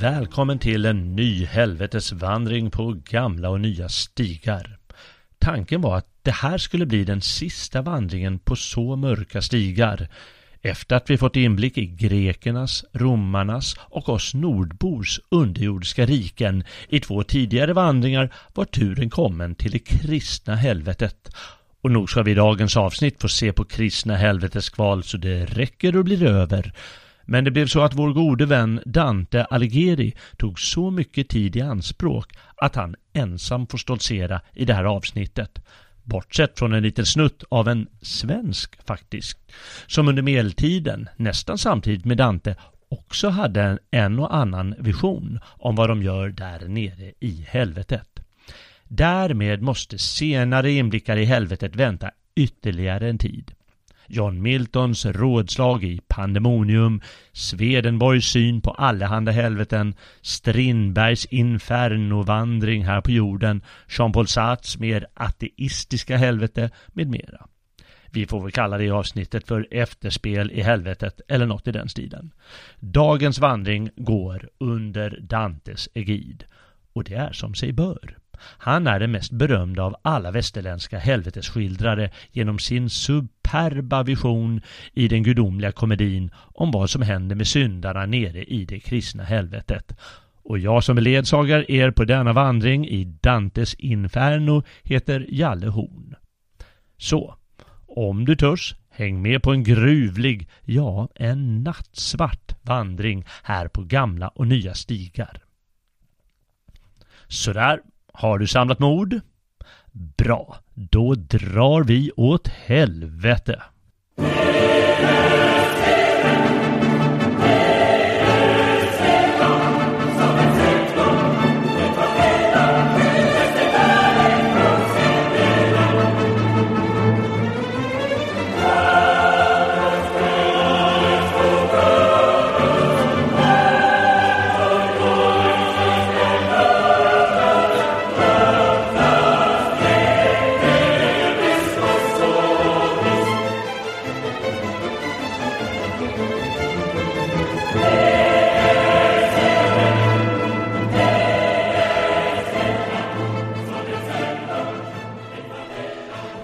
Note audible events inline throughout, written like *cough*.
Välkommen till en ny helvetesvandring på gamla och nya stigar. Tanken var att det här skulle bli den sista vandringen på så mörka stigar. Efter att vi fått inblick i grekernas, romarnas och oss nordbors underjordiska riken i två tidigare vandringar var turen kommen till det kristna helvetet. Och nog ska vi i dagens avsnitt få se på kristna helveteskval så det räcker och blir över. Men det blev så att vår gode vän Dante Alighieri tog så mycket tid i anspråk att han ensam får stoltsera i det här avsnittet. Bortsett från en liten snutt av en svensk faktiskt, som under medeltiden, nästan samtidigt med Dante, också hade en, och annan vision om vad de gör där nere i helvetet. Därmed måste senare inblickar i helvetet vänta ytterligare en tid. John Miltons rådslag i Pandemonium, Swedenborgs syn på allehanda helveten, Strindbergs infernovandring här på jorden, Jean-Paul Sartres mer ateistiska helvete med mera. Vi får väl kalla det avsnittet för efterspel i helvetet eller något i den stilen. Dagens vandring går under Dantes egid och det är som sig bör. Han är den mest berömda av alla västerländska helvetesskildrare genom sin sub superba vision i den gudomliga komedin om vad som händer med syndarna nere i det kristna helvetet. Och jag som ledsagar er på denna vandring i Dantes Inferno heter Jalle Horn. Så, om du törs, häng med på en gruvlig, ja, en nattsvart vandring här på gamla och nya stigar. Sådär, har du samlat mod? Bra, då drar vi åt helvete.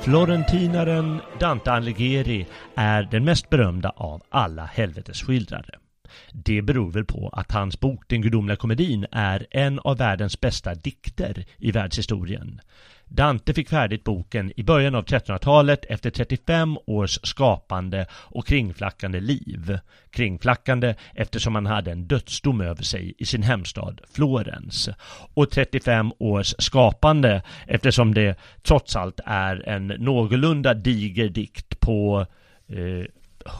Florentinaren Dante Alighieri är den mest berömda av alla helvetesskildrare. Det beror väl på att hans bok Den gudomliga komedin är en av världens bästa dikter i världshistorien. Dante fick färdigt boken i början av 1300-talet efter 35 års skapande och kringflackande liv. Kringflackande eftersom han hade en dödsdom över sig i sin hemstad Florens. Och 35 års skapande eftersom det trots allt är en någorlunda diger dikt på eh,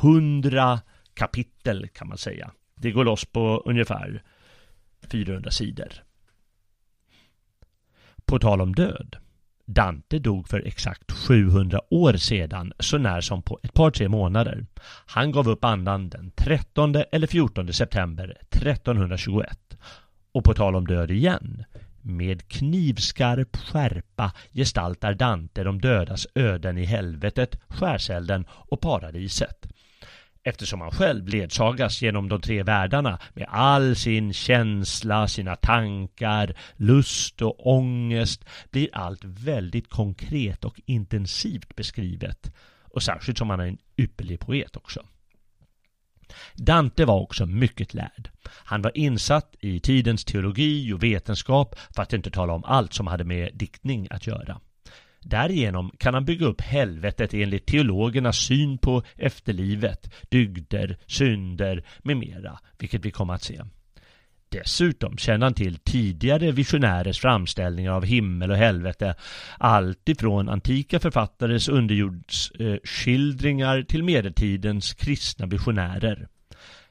100 kapitel kan man säga. Det går loss på ungefär 400 sidor. På tal om död. Dante dog för exakt 700 år sedan, så när som på ett par tre månader. Han gav upp andan den 13 eller 14 september 1321. Och på tal om död igen. Med knivskarp skärpa gestaltar Dante de dödas öden i helvetet, skärselden och paradiset eftersom han själv ledsagas genom de tre världarna med all sin känsla, sina tankar, lust och ångest blir allt väldigt konkret och intensivt beskrivet. Och särskilt som han är en ypperlig poet också. Dante var också mycket lärd. Han var insatt i tidens teologi och vetenskap för att inte tala om allt som hade med diktning att göra. Därigenom kan han bygga upp helvetet enligt teologernas syn på efterlivet, dygder, synder med mera, vilket vi kommer att se. Dessutom känner han till tidigare visionärers framställningar av himmel och helvete, allt ifrån antika författares underjordsskildringar eh, till medeltidens kristna visionärer.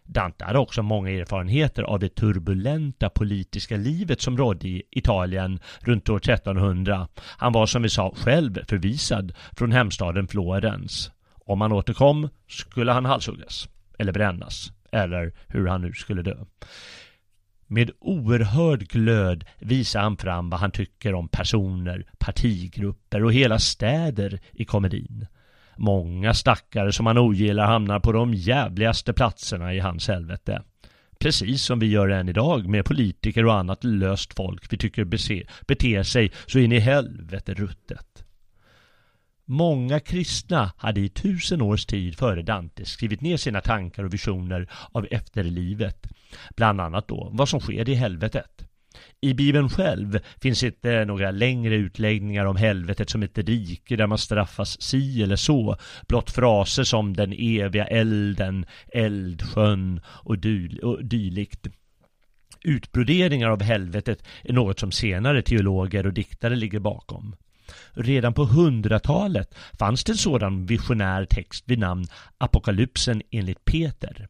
Dante hade också många erfarenheter av det turbulenta politiska livet som rådde i Italien runt år 1300. Han var som vi sa själv förvisad från hemstaden Florens. Om han återkom skulle han halshuggas, eller brännas, eller hur han nu skulle dö. Med oerhörd glöd visar han fram vad han tycker om personer, partigrupper och hela städer i komedin. Många stackare som han ogillar hamnar på de jävligaste platserna i hans helvete. Precis som vi gör än idag med politiker och annat löst folk vi tycker bese, beter sig så in i helvete ruttet. Många kristna hade i tusen års tid före Dante skrivit ner sina tankar och visioner av efterlivet. Bland annat då vad som sker i helvetet. I Bibeln själv finns inte några längre utläggningar om helvetet som ett rike där man straffas si eller så, blott fraser som den eviga elden, eldsjön och, dy och dylikt. Utbroderingar av helvetet är något som senare teologer och diktare ligger bakom. Redan på hundratalet fanns det en sådan visionär text vid namn Apokalypsen enligt Peter.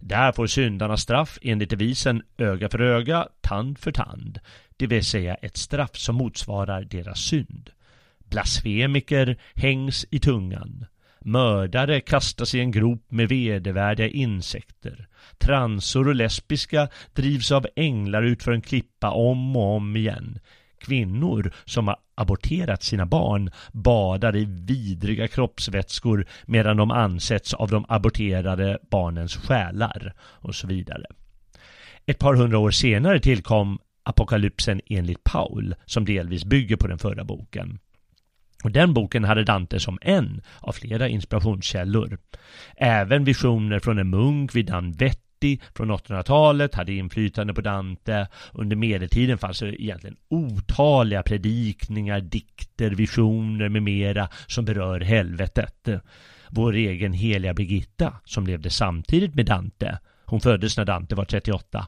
Där får syndarna straff enligt devisen öga för öga, tand för tand, det vill säga ett straff som motsvarar deras synd. Blasfemiker hängs i tungan. Mördare kastas i en grop med vedervärdiga insekter. Transor och lesbiska drivs av änglar utför en klippa om och om igen. Kvinnor som har aborterat sina barn badar i vidriga kroppsvätskor medan de ansätts av de aborterade barnens själar och så vidare. Ett par hundra år senare tillkom Apokalypsen enligt Paul som delvis bygger på den förra boken. Och den boken hade Dante som en av flera inspirationskällor. Även visioner från en munk vid namn Vett från 800-talet, hade inflytande på Dante. Under medeltiden fanns det egentligen otaliga predikningar, dikter, visioner med mera som berör helvetet. Vår egen heliga Birgitta, som levde samtidigt med Dante, hon föddes när Dante var 38,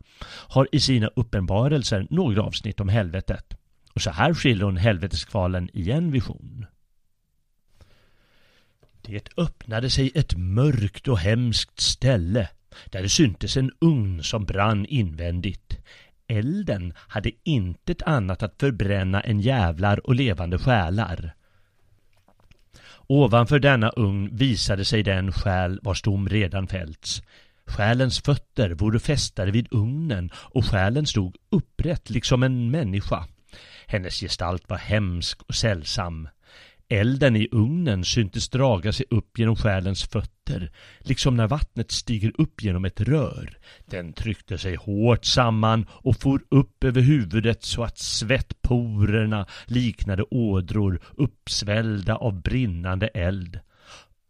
har i sina uppenbarelser några avsnitt om helvetet. Och så här skildrar hon helveteskvalen i en vision. Det öppnade sig ett mörkt och hemskt ställe där det syntes en ugn som brann invändigt. Elden hade intet annat att förbränna än jävlar och levande själar. Ovanför denna ugn visade sig den själ vars dom redan fällts. Själens fötter vore fästade vid ugnen och själen stod upprätt liksom en människa. Hennes gestalt var hemsk och sällsam. Elden i ugnen syntes draga sig upp genom själens fötter, liksom när vattnet stiger upp genom ett rör. Den tryckte sig hårt samman och for upp över huvudet så att svettporerna liknade ådror uppsvällda av brinnande eld.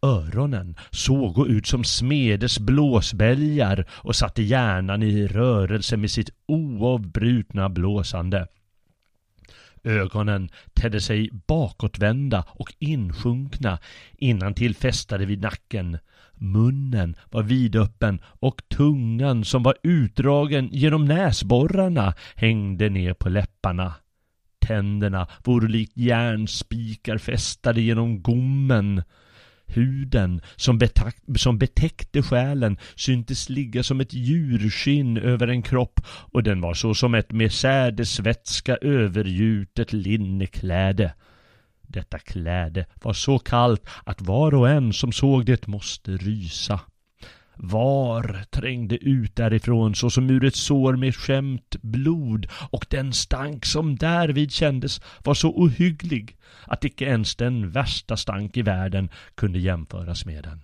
Öronen såg ut som smedes blåsbälgar och satte hjärnan i rörelse med sitt oavbrutna blåsande. Ögonen tedde sig bakåtvända och insjunkna innan till fästade vid nacken. Munnen var vidöppen och tungan som var utdragen genom näsborrarna hängde ner på läpparna. Tänderna vore likt järnspikar fästade genom gommen. Huden som, som betäckte själen syntes ligga som ett djurskinn över en kropp och den var så som ett med sädesvätska övergjutet linnekläde. Detta kläde var så kallt att var och en som såg det måste rysa. Var trängde ut därifrån såsom ur ett sår med skämt blod och den stank som därvid kändes var så ohygglig att icke ens den värsta stank i världen kunde jämföras med den.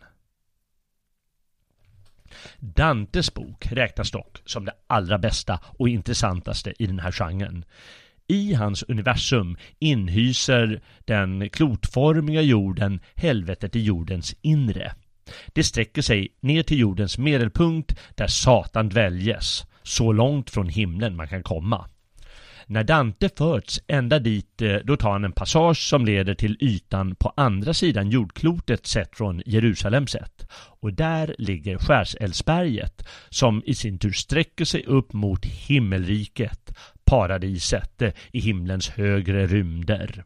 Dantes bok räknas dock som det allra bästa och intressantaste i den här genren. I hans universum inhyser den klotformiga jorden helvetet i jordens inre. Det sträcker sig ner till jordens medelpunkt där Satan dväljes, så långt från himlen man kan komma. När Dante förts ända dit, eh, då tar han en passage som leder till ytan på andra sidan jordklotet sett från Jerusalem sett. Och där ligger Skärseldsberget som i sin tur sträcker sig upp mot himmelriket, paradiset eh, i himlens högre rymder.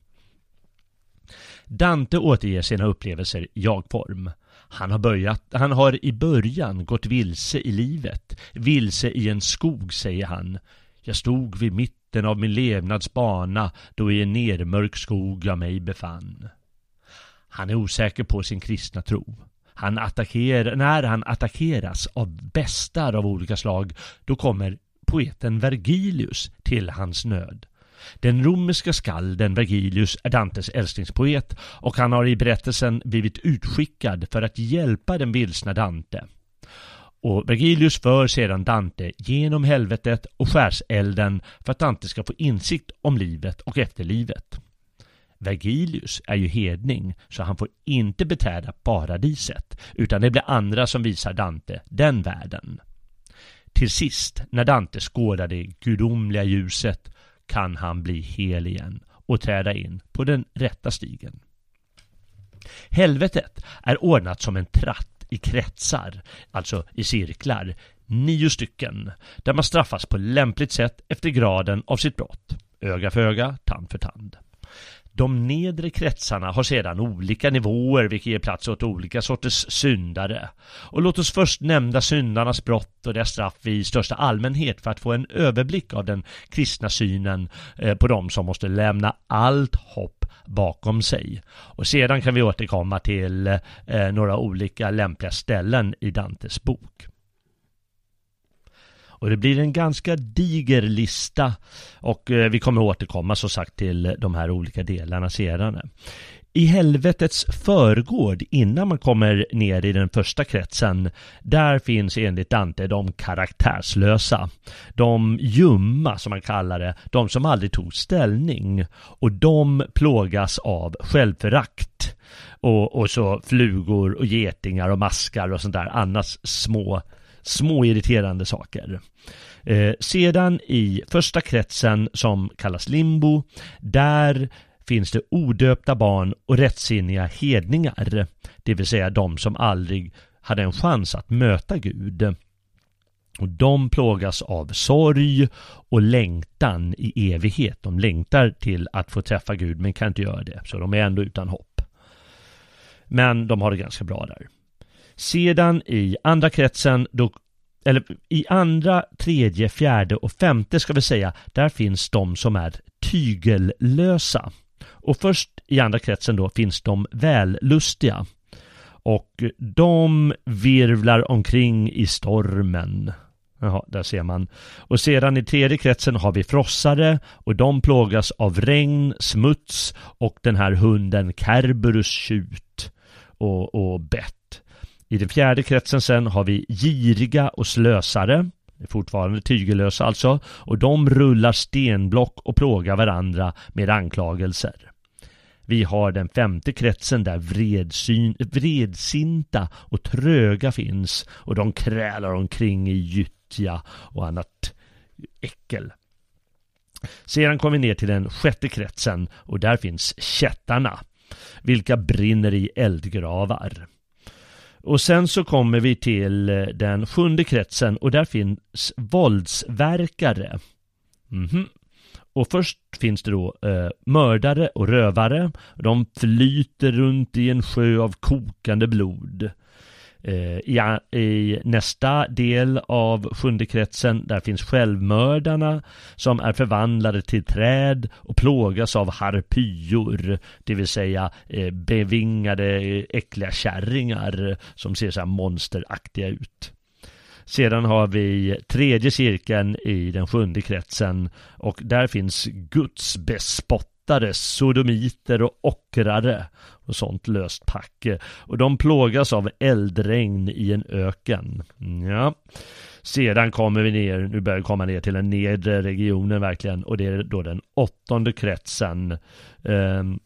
Dante återger sina upplevelser i jag-form. Han har, börjat, han har i början gått vilse i livet, vilse i en skog, säger han. Jag stod vid mitten av min levnads bana då i en nermörk skog jag mig befann. Han är osäker på sin kristna tro. Han attackerar, när han attackeras av bestar av olika slag, då kommer poeten Vergilius till hans nöd. Den romerska skalden Vergilius är Dantes älsklingspoet och han har i berättelsen blivit utskickad för att hjälpa den vilsna Dante. Och Vergilius för sedan Dante genom helvetet och skärselden för att Dante ska få insikt om livet och efterlivet. Vergilius är ju hedning så han får inte beträda paradiset utan det blir andra som visar Dante den världen. Till sist, när Dante skådar det gudomliga ljuset kan han bli hel igen och träda in på den rätta stigen. Helvetet är ordnat som en tratt i kretsar, alltså i cirklar, nio stycken, där man straffas på lämpligt sätt efter graden av sitt brott, öga för öga, tand för tand. De nedre kretsarna har sedan olika nivåer vilket ger plats åt olika sorters syndare. Och låt oss först nämna syndarnas brott och deras straff i största allmänhet för att få en överblick av den kristna synen eh, på dem som måste lämna allt hopp bakom sig. Och sedan kan vi återkomma till eh, några olika lämpliga ställen i Dantes bok. Och det blir en ganska diger lista och eh, vi kommer återkomma som sagt till de här olika delarna sedan. I helvetets förgård innan man kommer ner i den första kretsen där finns enligt Dante de karaktärslösa. De ljumma som man kallar det. De som aldrig tog ställning. Och de plågas av självförakt. Och, och så flugor och getingar och maskar och sånt där annars små små irriterande saker. Eh, sedan i första kretsen som kallas limbo, där finns det odöpta barn och rättsinniga hedningar, det vill säga de som aldrig hade en chans att möta Gud. Och de plågas av sorg och längtan i evighet. De längtar till att få träffa Gud men kan inte göra det, så de är ändå utan hopp. Men de har det ganska bra där. Sedan i andra kretsen, då, eller i andra, tredje, fjärde och femte ska vi säga, där finns de som är tygellösa. Och först i andra kretsen då finns de vällustiga. Och de virvlar omkring i stormen. Jaha, där ser man. Och sedan i tredje kretsen har vi frossare och de plågas av regn, smuts och den här hunden Kerberus tjut och, och bett. I den fjärde kretsen sen har vi giriga och slösare. Fortfarande tygellösa alltså. Och de rullar stenblock och plågar varandra med anklagelser. Vi har den femte kretsen där vredsyn, vredsinta och tröga finns och de krälar omkring i gyttja och annat äckel. Sedan kommer vi ner till den sjätte kretsen och där finns kättarna, vilka brinner i eldgravar. Och sen så kommer vi till eh, den sjunde kretsen och där finns våldsverkare. Mm -hmm. Och först finns det då eh, mördare och rövare. De flyter runt i en sjö av kokande blod. Eh, I, I, nästa del av sjunde kretsen där finns självmördarna som är förvandlade till träd och plågas av harpyor, det vill säga eh, bevingade äckliga kärringar som ser så här monsteraktiga ut. Sedan har vi tredje cirkeln i den sjunde kretsen och där finns Guds bespott löftare, sodomiter och ockrare och sånt löst pack. Och de plågas av eldregn i en öken. Mm, ja. Sedan kommer vi ner, nu börjar vi komma ner till den nedre regionen verkligen och det är då den åttonde kretsen. Um,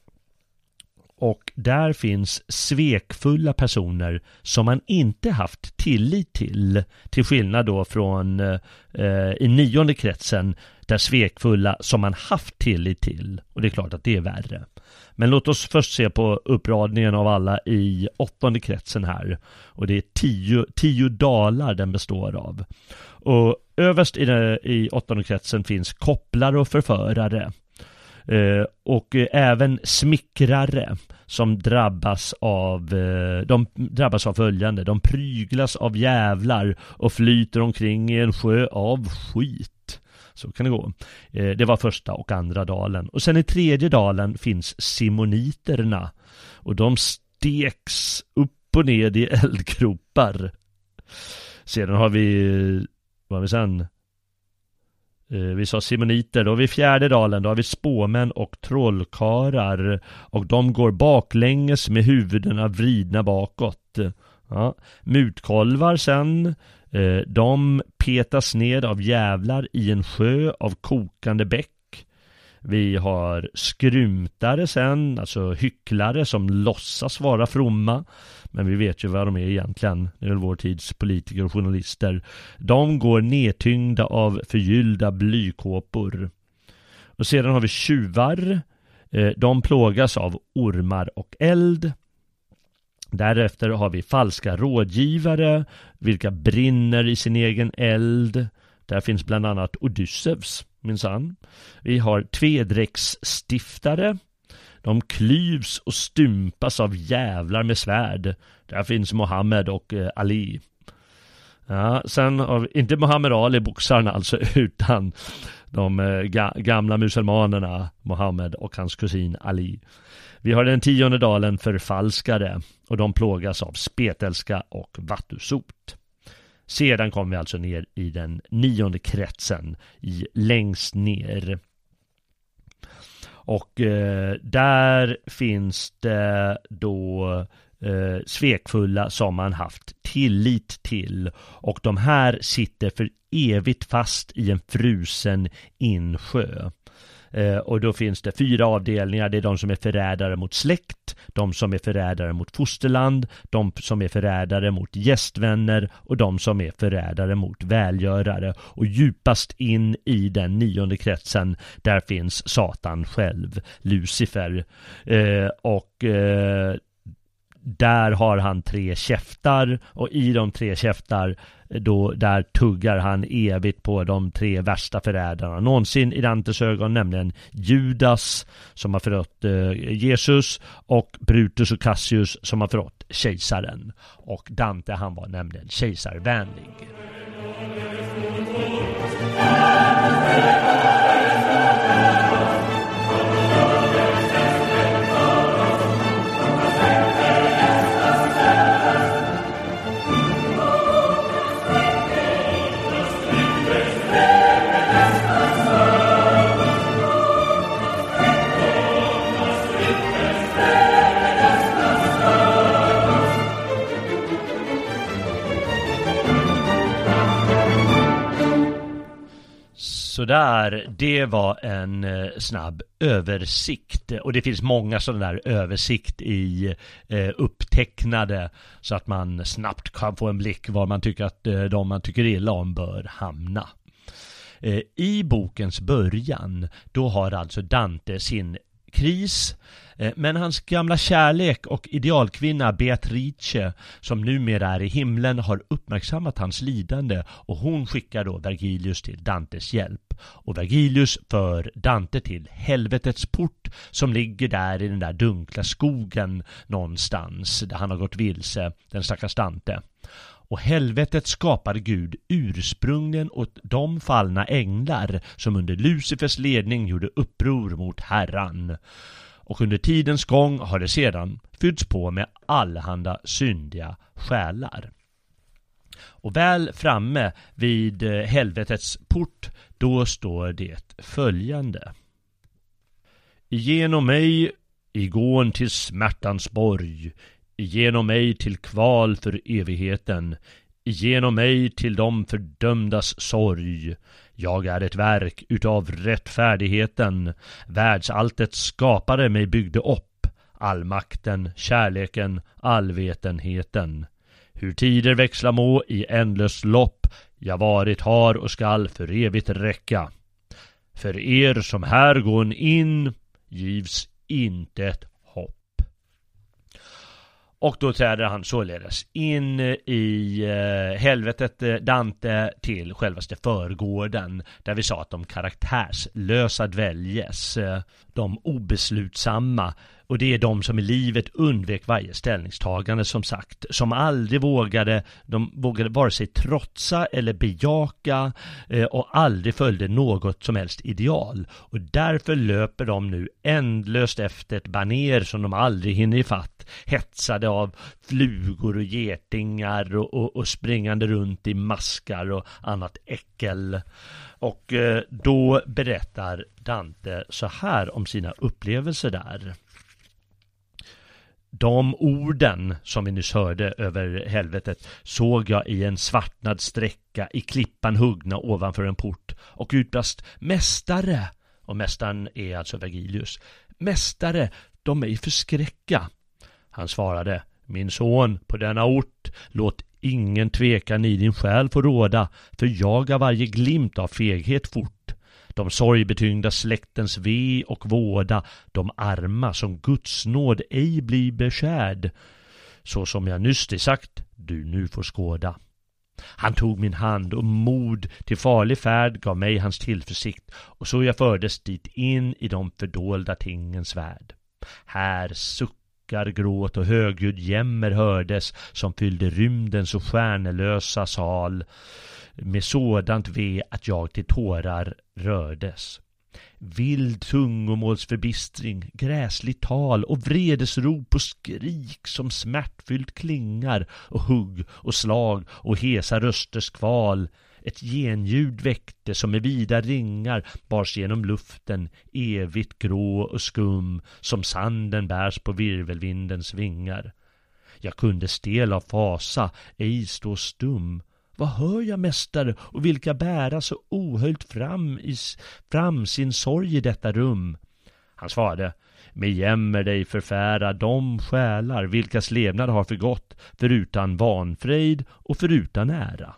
och där finns svekfulla personer som man inte haft tillit till. Till skillnad då från eh, i nionde kretsen där svekfulla som man haft tillit till. Och det är klart att det är värre. Men låt oss först se på uppradningen av alla i åttonde kretsen här. Och det är tio, tio dalar den består av. Och överst i, den, i åttonde kretsen finns kopplare och förförare. Eh, och eh, även smickrare som drabbas av, eh, de drabbas av följande. De pryglas av jävlar och flyter omkring i en sjö av skit. Så kan det gå. Det var första och andra dalen. Och sen i tredje dalen finns simoniterna. Och de steks upp och ned i *laughs* eldgropar. Sedan har vi, vad har vi sen? Eh, vi sa simoniter, då har vi fjärde dalen, då har vi spåmän och trollkarlar och de går baklänges med huvudena vridna bakåt. Ja. Mutkolvar sen, eh, de petas ned av jävlar i en sjö av kokande bäck. Vi har skrymtare sen, alltså hycklare som låtsas vara fromma. Men vi vet ju vad de är egentligen. Det är väl vår tids politiker och journalister. De går nedtyngda av förgyllda blykåpor. Och sedan har vi tjuvar. Eh, de plågas av ormar och eld. Därefter har vi falska rådgivare, vilka brinner i sin egen eld. Där finns bland annat Odysseus, minsann. Vi har tvedräktsstiftare, de klyvs och stympas av jävlar med svärd. Där finns Mohammed och eh, Ali. Ja, sen har vi, inte Muhammed Ali, boxarna alltså, *laughs* utan de eh, ga, gamla muselmanerna Mohammed och hans kusin Ali. Vi har den tionde dalen förfalskare och de plågas av spetälska och vattusot. Sedan kommer vi alltså ner i den nionde kretsen i längst ner. Och eh, där finns det då eh, svekfulla som man haft tillit till. Och de här sitter för evigt fast i en frusen insjö. Eh, och då finns det fyra avdelningar. Det är de som är förrädare mot släkt, de som är förrädare mot fosterland, de som är förrädare mot gästvänner och de som är förrädare mot välgörare. Och djupast in i den nionde kretsen, där finns Satan själv, Lucifer. Eh, och eh, där har han tre käftar och i de tre käftar eh, då där tuggar han evigt på de tre värsta förrädarna någonsin i Dantes ögon, nämligen Judas som har förrått eh, Jesus och Brutus och Cassius som har förrått kejsaren. Och Dante han var nämligen kejsarvänlig. Sådär, det var en eh, snabb översikt och det finns många sådana där översikt i eh, upptecknade så att man snabbt kan få en blick var man tycker att eh, de man tycker illa om bör hamna. Eh, I bokens början, då har alltså Dante sin kris. Eh, men hans gamla kärlek och idealkvinna Beatrice, som numera är i himlen, har uppmärksammat hans lidande och hon skickar då Vergilius till Dantes hjälp. Och Vergilius för Dante till helvetets port som ligger där i den där dunkla skogen någonstans där han har gått vilse, den stackars Dante. Och helvetet skapade Gud ursprungligen åt de fallna änglar som under Lucifers ledning gjorde uppror mot Herran. Och under tidens gång har det sedan fyllts på med allehanda syndiga själar. Och väl framme vid eh, helvetets port, då står det följande. Igenom mig, igån till smärtans borg, igenom mig till kval för evigheten, igenom mig till de fördömdas sorg. Jag är ett verk utav rättfärdigheten, Världsalltets skapare mig byggde upp, allmakten, kärleken, allvetenheten. Hur tider växla må i ändlöst lopp, jag varit har och skall för evigt räcka. För er som här gån in givs intet. Och då träder han således in eh, i eh, helvetet eh, Dante till självaste förgården där vi sa att de karaktärslösa dväljes, eh, de obeslutsamma och det är de som i livet undvek varje ställningstagande som sagt, som aldrig vågade, de vågade vare sig trotsa eller bejaka eh, och aldrig följde något som helst ideal. Och därför löper de nu ändlöst efter ett baner som de aldrig hinner ifatt, hetsade av flugor och getingar och, och, och springande runt i maskar och annat äckel. Och eh, då berättar Dante så här om sina upplevelser där. De orden som vi nyss hörde över helvetet såg jag i en svartnad sträcka i klippan huggna ovanför en port och utbrast Mästare! Och mästaren är alltså Vergilius. Mästare, de mig förskräcka. Han svarade Min son, på denna ort, låt ingen tvekan i din själ få råda, för jag varje glimt av feghet fort de sorgbetyngda släktens ve och våda, de arma som Guds nåd ej blir beskärd. Så som jag nyss det sagt, du nu får skåda. Han tog min hand och mod till farlig färd gav mig hans tillförsikt och så jag fördes dit in i de fördolda tingens värld. Här suckar, gråt och högljudd jämmer hördes som fyllde rymdens och stjärnelösa sal med sådant ve att jag till tårar rördes. Vild tungomålsförbistring, gräsligt tal och vredesrop och skrik som smärtfyllt klingar och hugg och slag och hesa rösters kval ett genljud väckte som med vida ringar bars genom luften, evigt grå och skum, som sanden bärs på virvelvindens vingar. Jag kunde stel av fasa, ej stå stum, vad hör jag, mästare, och vilka bära så ohöljt fram, i, fram sin sorg i detta rum? Han svarade, med jämmer dig förfära de själar vilkas levnad har förgått, förutan vanfrejd och förutan ära.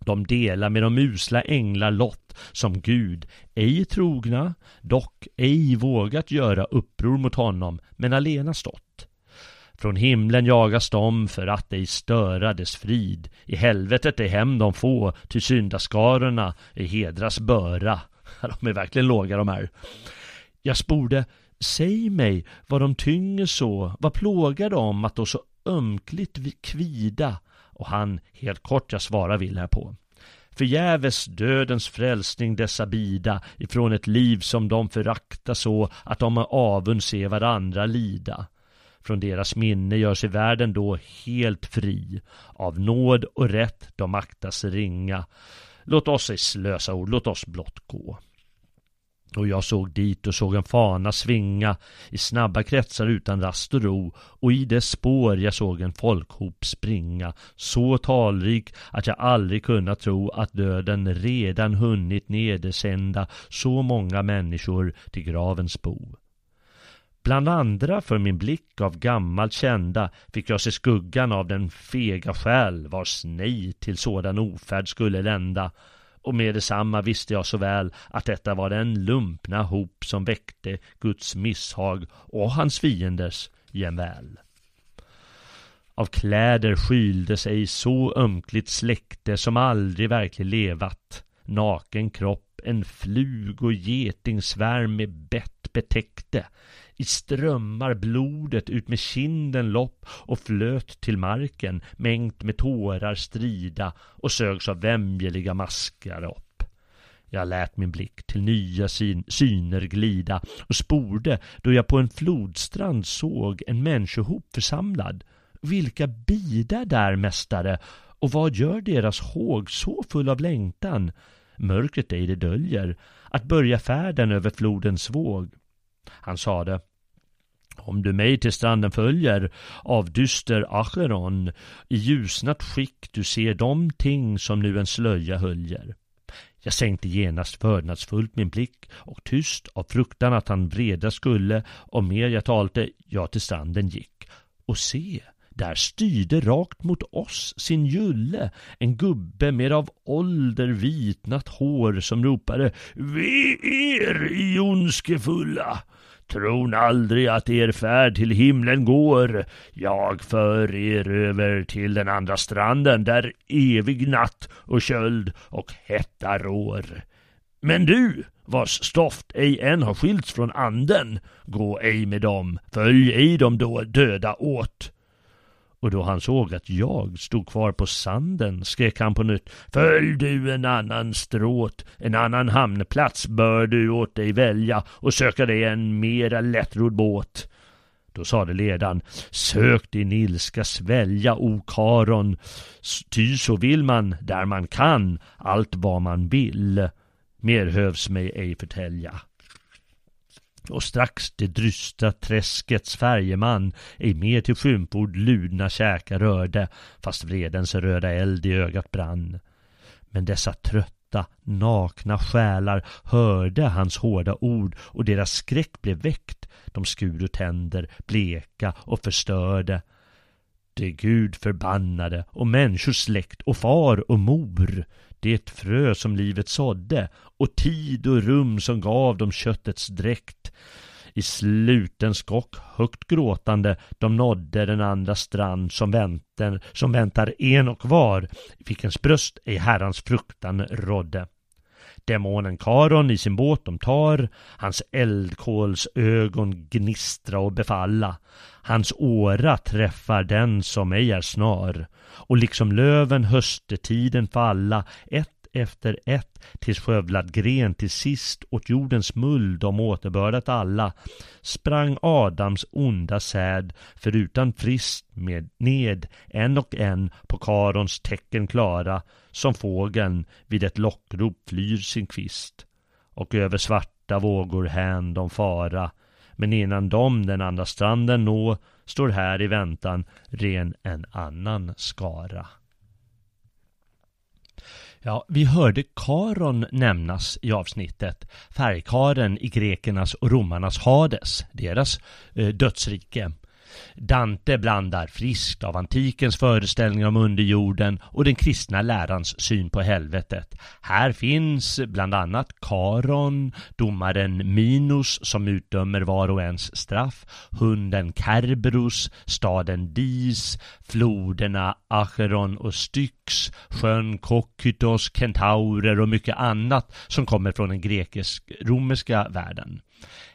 De delar med de usla änglar lott som Gud, ej trogna, dock ej vågat göra uppror mot honom, men alena stått. Från himlen jagas de för att ej störa dess frid. I helvetet är hem de få, ty syndaskarorna är hedras böra. *laughs* De är verkligen låga de här. Jag sporde, säg mig vad de tynger så, vad plågar de att då så ömkligt kvida? Och han, helt kort jag svarar vill här på. Förgäves dödens frälsning dessa bida ifrån ett liv som de förakta så att de med avund se varandra lida. Från deras minne gör sig världen då helt fri. Av nåd och rätt de aktas ringa. Låt oss ej slösa ord, låt oss blott gå. Och jag såg dit och såg en fana svinga i snabba kretsar utan rast och ro och i dess spår jag såg en folkhop springa så talrik att jag aldrig kunnat tro att döden redan hunnit nedersända så många människor till gravens bo. Bland andra för min blick av gammalt kända fick jag se skuggan av den fega själ vars nej till sådan ofärd skulle lända. Och med detsamma visste jag så väl att detta var den lumpna hop som väckte Guds misshag och hans fienders jämväl. Av kläder skylde sig så ömkligt släkte som aldrig verkligen levat, naken kropp, en flug och getingsvärm med bett betäckte, i strömmar blodet ut med kinden lopp och flöt till marken mängt med tårar strida och sögs av vämjeliga maskar upp. Jag lät min blick till nya syn syner glida och sporde då jag på en flodstrand såg en människohop församlad. Vilka bidar där, mästare, och vad gör deras håg så full av längtan? Mörkret ej det döljer, att börja färden över flodens våg. Han sade om du mig till stranden följer av dyster Acheron i ljusnat skick du ser de ting som nu en slöja höljer. Jag sänkte genast vördnadsfullt min blick och tyst av fruktan att han vreda skulle och mer jag talte jag till stranden gick. Och se, där styrde rakt mot oss sin julle, en gubbe med av ålder vitnat hår som ropade Vi er i ondskefulla! Tron aldrig att er färd till himlen går. Jag för er över till den andra stranden där evig natt och köld och hetta rår. Men du, vars stoft ej än har skilts från anden, gå ej med dem, följ ej dem då döda åt. Och då han såg att jag stod kvar på sanden skrek han på nytt Följ du en annan stråt, en annan hamnplats bör du åt dig välja och söka dig en mera lättrodd båt. Då sade ledaren Sök din ilska svälja, o Karon, ty så vill man där man kan allt vad man vill. Mer hövs mig ej förtälja. Och strax det drysta träskets färjeman ej mer till skymford ludna käkar rörde, fast vredens röda eld i ögat brann. Men dessa trötta, nakna själar hörde hans hårda ord och deras skräck blev väckt. De skuro tänder, bleka och förstörde. Det Gud förbannade och människors släkt och far och mor det frö som livet sådde och tid och rum som gav dem köttets dräkt. I sluten skock, högt gråtande, de nådde den andra strand som, väntar, som väntar en och var, vilkens bröst i Herrans fruktan rådde. Demonen Karon i sin båt de tar, hans eldkolsögon gnistra och befalla. Hans åra träffar den som ej är snar, och liksom löven höstetiden falla, ett efter ett, tills skövlad gren till sist åt jordens mull de återbördat alla, sprang Adams onda säd förutan frist med ned en och en på karons tecken klara, som fågeln vid ett lockrop flyr sin kvist. Och över svarta vågor hän de fara, men innan de den andra stranden nå, står här i väntan ren en annan skara. Ja, vi hörde Karon nämnas i avsnittet, färgkaren i grekernas och romarnas Hades, deras eh, dödsrike. Dante blandar friskt av antikens föreställningar om underjorden och den kristna lärans syn på helvetet. Här finns bland annat Karon, domaren Minos som utdömer var och ens straff, hunden Kerberos, staden Dis, floderna Acheron och Styx, sjön Kokytos, kentaurer och mycket annat som kommer från den grekisk-romerska världen.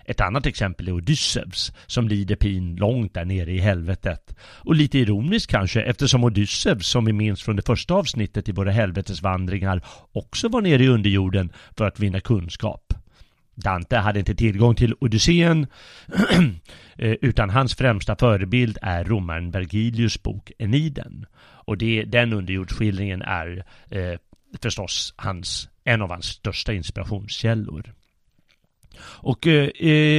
Ett annat exempel är Odysseus som lider pin långt där nere i helvetet. Och lite ironiskt kanske eftersom Odysseus, som vi minns från det första avsnittet i våra helvetesvandringar, också var nere i underjorden för att vinna kunskap. Dante hade inte tillgång till Odysseen *clears throat* eh, utan hans främsta förebild är romaren Vergilius bok Eniden. Och det, den underjordsskildringen är eh, förstås hans, en av hans största inspirationskällor. Och eh,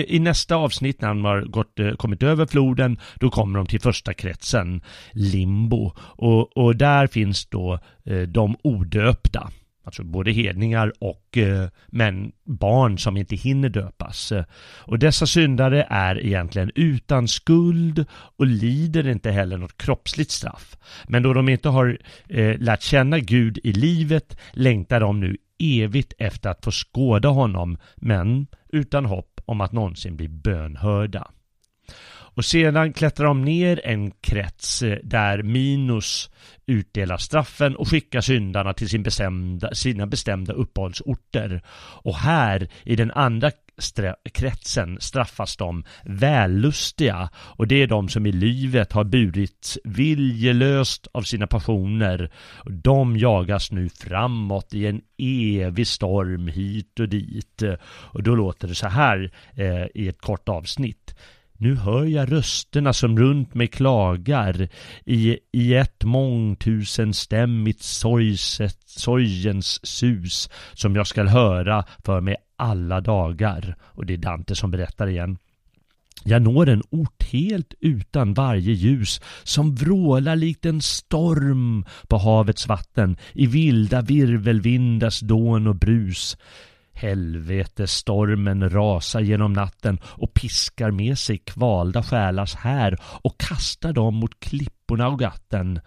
i nästa avsnitt när de har gått, eh, kommit över floden, då kommer de till första kretsen, Limbo. Och, och där finns då eh, de odöpta. Alltså både hedningar och eh, men barn som inte hinner döpas. Eh, och dessa syndare är egentligen utan skuld och lider inte heller något kroppsligt straff. Men då de inte har eh, lärt känna Gud i livet längtar de nu evigt efter att få skåda honom, men utan hopp om att någonsin bli bönhörda. Och sedan klättrar de ner en krets eh, där Minos utdelar straffen och skickar syndarna till sin bestämda, sina bestämda uppehållsorter. Och här i den andra kretsen straffas de vällustiga och det är de som i livet har burits viljelöst av sina passioner. De jagas nu framåt i en evig storm hit och dit. Och då låter det så här eh, i ett kort avsnitt. Nu hör jag rösterna som runt mig klagar i, i ett mångtusenstämmigt sorgens sus som jag skall höra för mig alla dagar. Och det är Dante som berättar igen. Jag når en ort helt utan varje ljus som vrålar likt en storm på havets vatten i vilda virvelvindars dån och brus. Helvetesstormen rasar genom natten och piskar med sig kvalda själars här och kastar dem mot klipporna och gatten.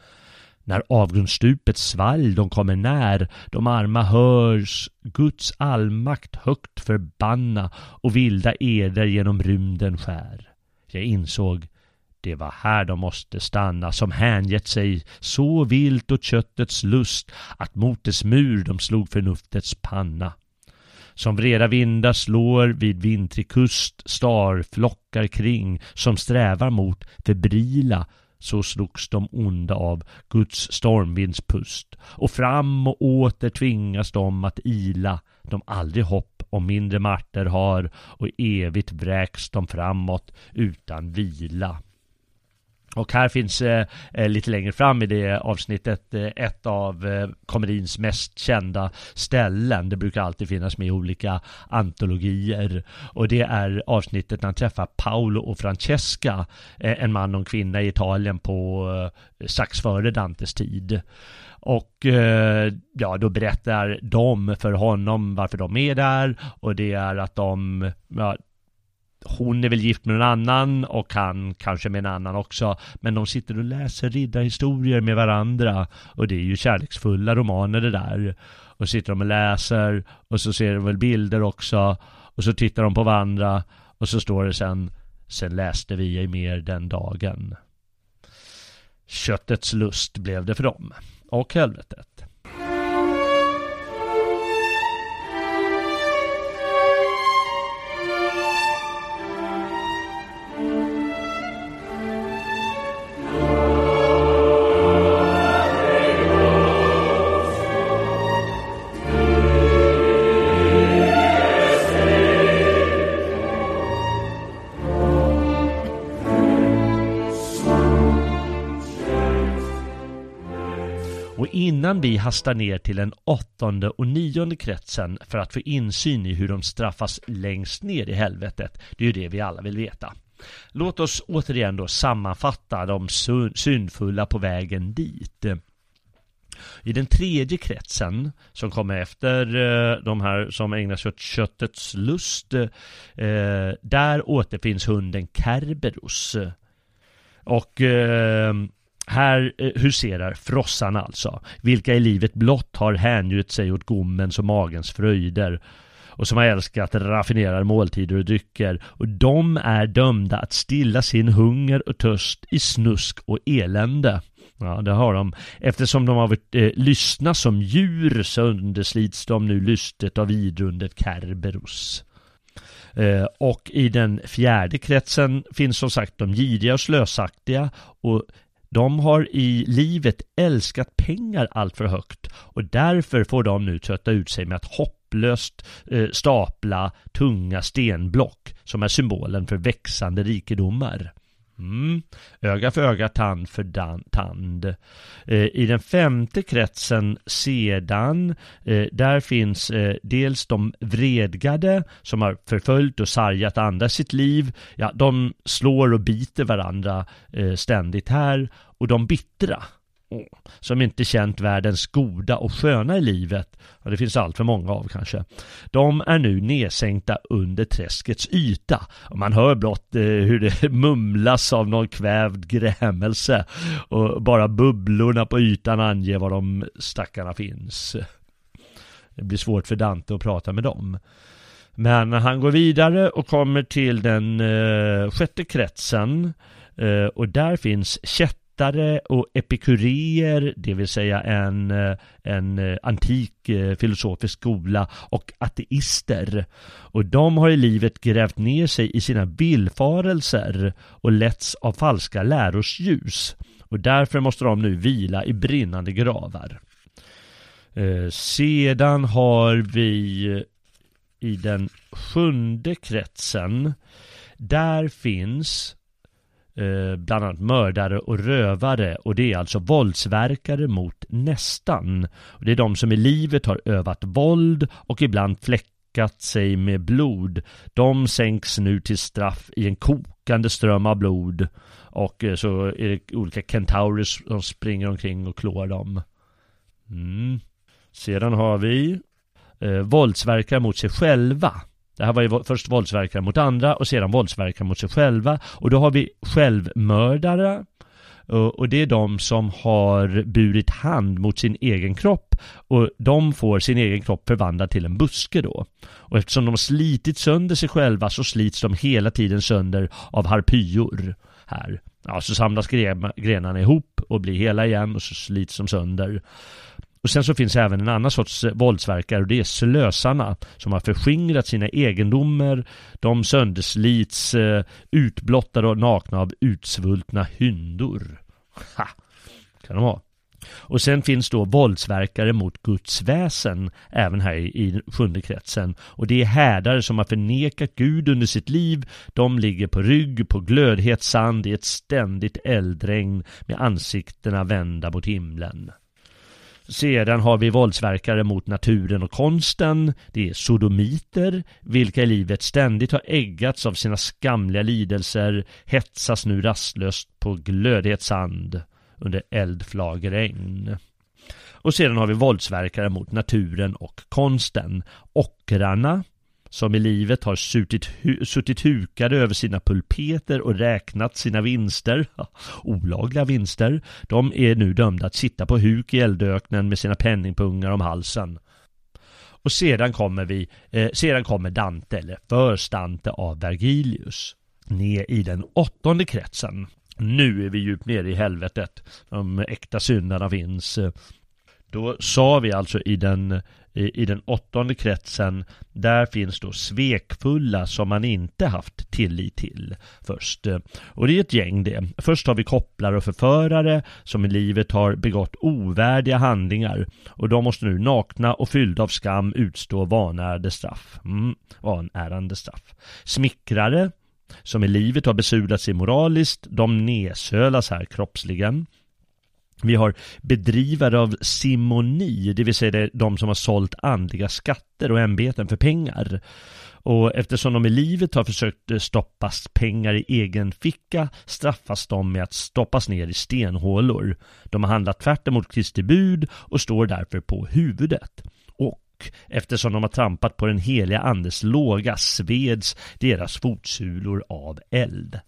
När avgrundsstupets svalg de kommer när, de arma hörs Guds allmakt högt förbanna och vilda eder genom rymden skär. Jag insåg det var här de måste stanna som hängett sig så vilt åt köttets lust att mot dess mur de slog förnuftets panna. Som vreda vindar slår vid vintrig kust starflockar kring som strävar mot febrila så slogs de onda av Guds stormvindspust och fram och åter tvingas de att ila de aldrig hopp om mindre marter har och evigt vräks de framåt utan vila. Och här finns eh, eh, lite längre fram i det avsnittet eh, ett av eh, komedins mest kända ställen. Det brukar alltid finnas med i olika antologier. Och det är avsnittet när han träffar Paolo och Francesca, eh, en man och en kvinna i Italien på eh, strax före Dantes tid. Och eh, ja, då berättar de för honom varför de är där och det är att de, ja, hon är väl gift med någon annan och han kanske med en annan också. Men de sitter och läser riddarhistorier med varandra. Och det är ju kärleksfulla romaner det där. Och sitter de och läser och så ser de väl bilder också. Och så tittar de på varandra och så står det sen Sen läste vi ej mer den dagen. Köttets lust blev det för dem. Och helvetet. Innan vi hastar ner till den åttonde och nionde kretsen för att få insyn i hur de straffas längst ner i helvetet. Det är ju det vi alla vill veta. Låt oss återigen då sammanfatta de syndfulla på vägen dit. I den tredje kretsen som kommer efter eh, de här som ägnar sig åt köttets lust eh, där återfinns hunden Kerberos. Och eh, här eh, huserar frossarna alltså, vilka i livet blott har hängjut sig åt gommens och magens fröjder och som har älskat raffinerade måltider och drycker och de är dömda att stilla sin hunger och törst i snusk och elände. Ja, det har de. Eftersom de har varit eh, lystna som djur så underslits de nu lystet av idrundet Kerberus. Eh, och i den fjärde kretsen finns som sagt de giriga och slösaktiga och de har i livet älskat pengar allt för högt och därför får de nu trötta ut sig med att hopplöst eh, stapla tunga stenblock som är symbolen för växande rikedomar. Mm. Öga för öga, tand för tand. Eh, I den femte kretsen sedan, eh, där finns eh, dels de vredgade som har förföljt och sargat andra sitt liv. Ja, de slår och biter varandra eh, ständigt här. Och de bittra som inte känt världens goda och sköna i livet, och det finns allt för många av kanske, de är nu nedsänkta under träskets yta. Och man hör blott eh, hur det *laughs* mumlas av någon kvävd grämelse och bara bubblorna på ytan anger var de stackarna finns. Det blir svårt för Dante att prata med dem. Men han går vidare och kommer till den eh, sjätte kretsen eh, och där finns kätt vetare och epikurier, det vill säga en, eh, en eh, antik eh, filosofisk skola och ateister. Och de har i livet grävt ner sig i sina villfarelser och letts av falska lärors ljus. Och därför måste de nu vila i brinnande gravar. sedan har vi i den sjunde kretsen där finns Eh, bland annat mördare och rövare och det är alltså våldsverkare mot nästan. Och det är de som i livet har övat våld och ibland fläckat sig med blod, de sänks nu till straff i en kokande ström av blod. Och eh, så är det olika kentaurer som springer omkring och klår dem. Mm. Sedan har vi eh, våldsverkare mot sig själva. Det här var ju först våldsverkare mot andra och sedan våldsverkare mot sig själva. Och då har vi självmördare. Och det är de som har burit hand mot sin egen kropp och de får sin egen kropp förvandlad till en buske då. Och eftersom de har slitit sönder sig själva så slits de hela tiden sönder av harpyor här. Ja, så samlas grenarna ihop och blir hela igen och så slits de sönder. Och sen så finns även en annan sorts eh, våldsverkare och det är slösarna som har förskingrat sina egendomar. De sönderslits eh, utblottade och nakna av utsvultna hyndor. Ha! Kan de ha. Och sen finns då våldsverkare mot Guds väsen även här i sjunde kretsen. Och det är härdare som har förnekat Gud under sitt liv. De ligger på rygg på glödhet sand i ett ständigt eldregn med ansiktena vända mot himlen. Sedan har vi våldsverkare mot naturen och konsten. Det är sodomiter, vilka i livet ständigt har äggats av sina skamliga lidelser, hetsas nu rastlöst på glödhet sand under eldflagregn. Och sedan har vi våldsverkare mot naturen och konsten. Ockrarna, som i livet har suttit, suttit hukade över sina pulpeter och räknat sina vinster, *laughs* olagliga vinster, de är nu dömda att sitta på huk i eldöknen med sina penningpungar om halsen. Och sedan kommer vi, eh, sedan kommer Dante, eller förstante av Vergilius, ner i den åttonde kretsen. Nu är vi djupt nere i helvetet. De äkta syndarna finns. Eh, då sa vi alltså i den i, den åttonde kretsen, där finns då svekfulla som man inte haft tillit till först. Och det är ett gäng det. Först har vi kopplare och förförare som i livet har begått ovärdiga handlingar och de måste nu nakna och fyllda av skam utstå vanärande straff. Mm, vanärande straff. Smickrare som i livet har besudlat sig moraliskt, de nedsölas här kroppsligen. Vi har bedrivare av simoni, det vill säga de som har sålt andliga skatter och ämbeten för pengar. Och eftersom de i livet har försökt stoppa pengar i egen ficka straffas de med att stoppas ner i stenhålor. De har handlat tvärt emot Kristi bud och står därför på huvudet. Och eftersom de har trampat på den heliga andes låga sveds deras fotsulor av eld.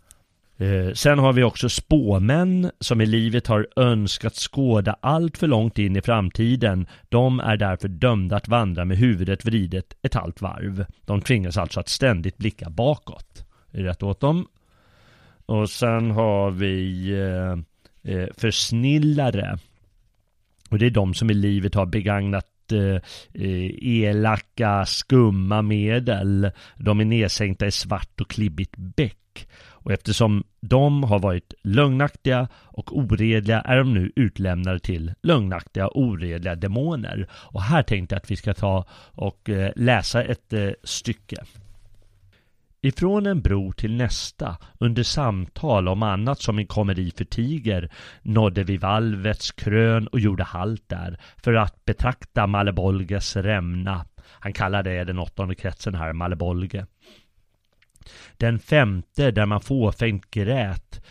Eh, sen har vi också spåmän som i livet har önskat skåda allt för långt in i framtiden. De är därför dömda att vandra med huvudet vridet ett halvt varv. De tvingas alltså att ständigt blicka bakåt. Är rätt åt dem? Och sen har vi eh, eh, försnillare. Och det är de som i livet har begagnat eh, eh, elaka, skumma medel. De är nedsänkta i svart och klibbigt bäck. Och eftersom de har varit lögnaktiga och oredliga är de nu utlämnade till lögnaktiga och oredliga demoner. Och här tänkte jag att vi ska ta och eh, läsa ett eh, stycke. Ifrån en bro till nästa, under samtal om annat som en komedi för tiger, nådde vi valvets krön och gjorde halt där för att betrakta Malebolges rämna. Han kallar det den åttonde kretsen här, Malebolge. Den femte där man fåfängt grät.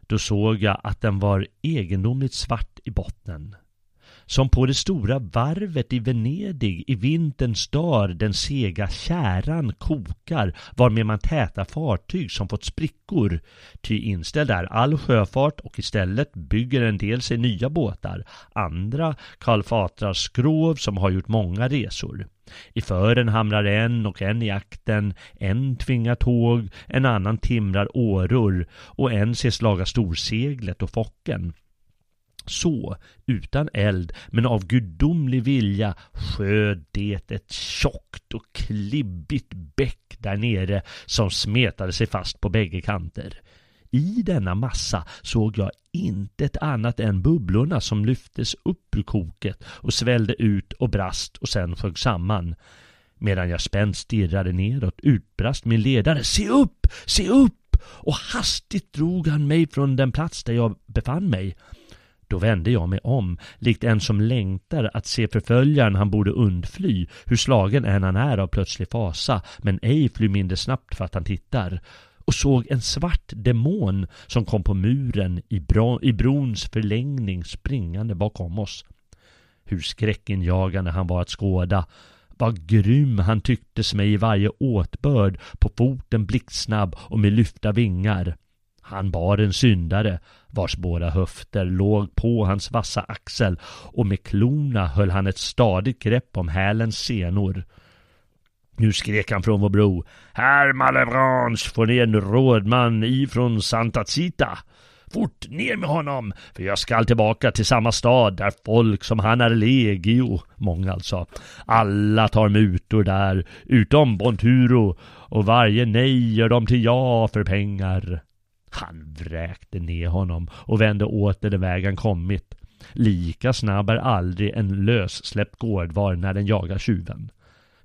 Då såg jag att den var egendomligt svart i bottnen. Som på det stora varvet i Venedig i vinterns dagar den sega käran kokar varmed man tätar fartyg som fått sprickor. Ty inställd är all sjöfart och istället bygger en del sig nya båtar. Andra kalfatrar skrov som har gjort många resor. I fören hamrar en och en i akten, en tvingar tåg, en annan timrar åror och en ses laga storseglet och focken. Så, utan eld, men av gudomlig vilja sköd det ett tjockt och klibbigt bäck där nere som smetade sig fast på bägge kanter. I denna massa såg jag intet annat än bubblorna som lyftes upp ur koket och svällde ut och brast och sen sjönk samman. Medan jag spänt stirrade neråt utbrast min ledare Se upp! Se upp! Och hastigt drog han mig från den plats där jag befann mig. Då vände jag mig om, likt en som längtar att se förföljaren han borde undfly, hur slagen än han är av plötslig fasa, men ej fly mindre snabbt för att han tittar och såg en svart demon som kom på muren i, bro i brons förlängning springande bakom oss. Hur skräckinjagande han var att skåda. Vad grym han tycktes mig i varje åtbörd, på foten blixtsnabb och med lyfta vingar. Han bar en syndare, vars båda höfter låg på hans vassa axel och med klorna höll han ett stadigt grepp om hälens senor. Nu skrek han från vår bro. Herr Malevrange får ni en rådman ifrån Santa Zita. Fort ner med honom, för jag skall tillbaka till samma stad där folk som han är legio, många alltså. Alla tar mutor där, utom Bonturo, och varje nej gör de till ja för pengar. Han vräkte ner honom och vände åter den väg han kommit. Lika snabb är aldrig en lössläppt gårdvar när den jagar tjuven.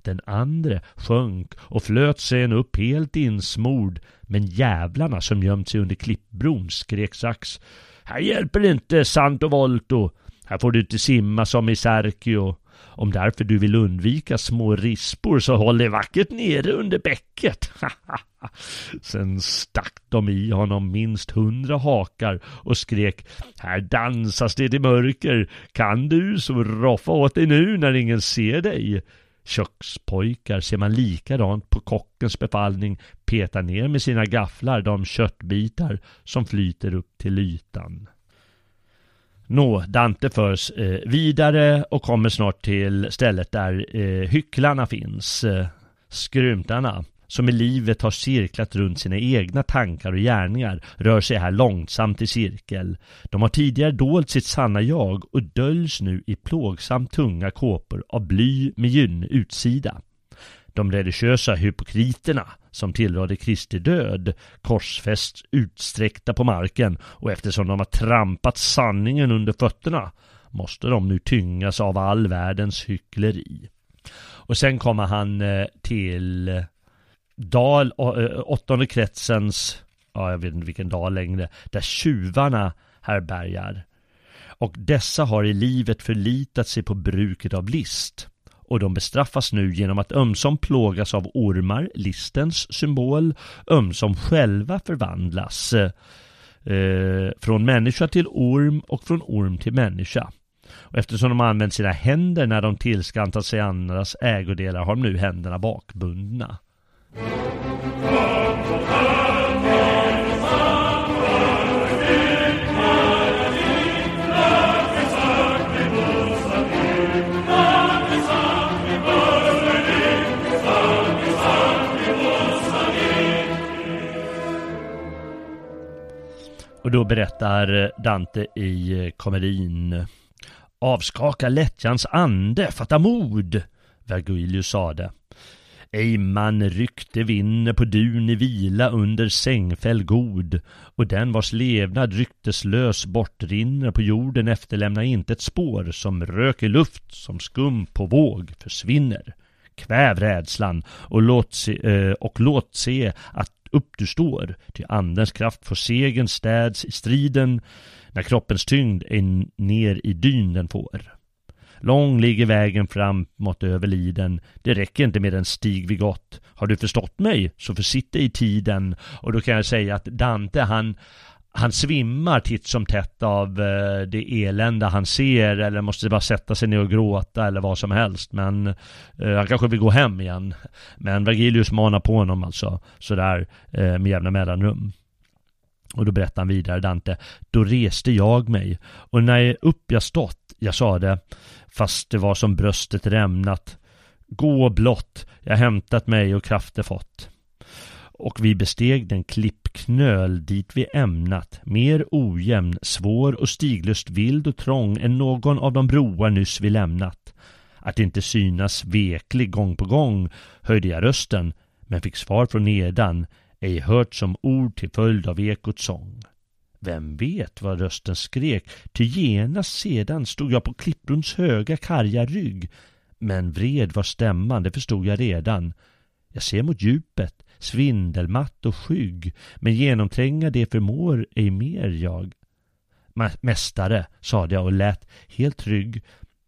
Den andre sjönk och flöt sen upp helt insmord, men jävlarna som gömt sig under klippbron skrek sax. Här hjälper det inte Santo Volto. Här får du inte simma som i Sergio. Om därför du vill undvika små rispor så håll dig vackert nere under bäcket. *laughs* Sen stack de i honom minst hundra hakar och skrek Här dansas det i mörker. Kan du så roffa åt dig nu när ingen ser dig. Kökspojkar ser man likadant på kockens befallning peta ner med sina gafflar de köttbitar som flyter upp till ytan. Nå, Dante förs eh, vidare och kommer snart till stället där eh, hycklarna finns, eh, skrymtarna som i livet har cirklat runt sina egna tankar och gärningar, rör sig här långsamt i cirkel. De har tidigare dolt sitt sanna jag och döljs nu i plågsamt tunga kåpor av bly med gyn utsida. De religiösa hypokriterna som tillrådde Kristi död korsfästs utsträckta på marken och eftersom de har trampat sanningen under fötterna måste de nu tyngas av all världens hyckleri. Och sen kommer han eh, till dal, åttonde kretsens, ja jag vet inte vilken dal längre, där tjuvarna härbärgar. Och dessa har i livet förlitat sig på bruket av list. Och de bestraffas nu genom att ömsom plågas av ormar, listens symbol, ömsom själva förvandlas. Eh, från människa till orm och från orm till människa. Och eftersom de använt sina händer när de tillskantat sig andras ägodelar har de nu händerna bakbundna. Och då berättar Dante i eh, komedin Avskaka lättjans ande, fatta mod, Vergilius sade. Ej man rykte vinner på dun i vila under sängfäll god, och den vars levnad rykteslös bortrinner på jorden efterlämnar inte ett spår, som rök i luft, som skum på våg försvinner. Kväv rädslan och låt se, eh, och låt se att upp du står, ty andens kraft får segern städs i striden, när kroppens tyngd är ner i dyn den får. Lång ligger vägen fram mot överliden. Det räcker inte med den stig vi gått. Har du förstått mig så försitt dig i tiden. Och då kan jag säga att Dante han han svimmar titt som tätt av eh, det elände han ser eller måste bara sätta sig ner och gråta eller vad som helst. Men eh, han kanske vill gå hem igen. Men Vergilius manar på honom alltså sådär eh, med jämna mellanrum. Och då berättar han vidare Dante. Då reste jag mig och när jag upp jag stått, jag sade, fast det var som bröstet rämnat. Gå blott, jag hämtat mig och krafter fått. Och vi besteg den klippknöl dit vi ämnat, mer ojämn, svår och stiglöst vild och trång än någon av de broar nyss vi lämnat. Att inte synas veklig gång på gång höjde jag rösten, men fick svar från nedan, ej hört som ord till följd av ekots sång. Vem vet vad rösten skrek, ty genast sedan stod jag på Klipprons höga karga rygg. Men vred var stämman, det förstod jag redan. Jag ser mot djupet, svindelmatt och skygg, men genomtränga det förmår ej mer jag. mästare, sade jag och lät helt trygg.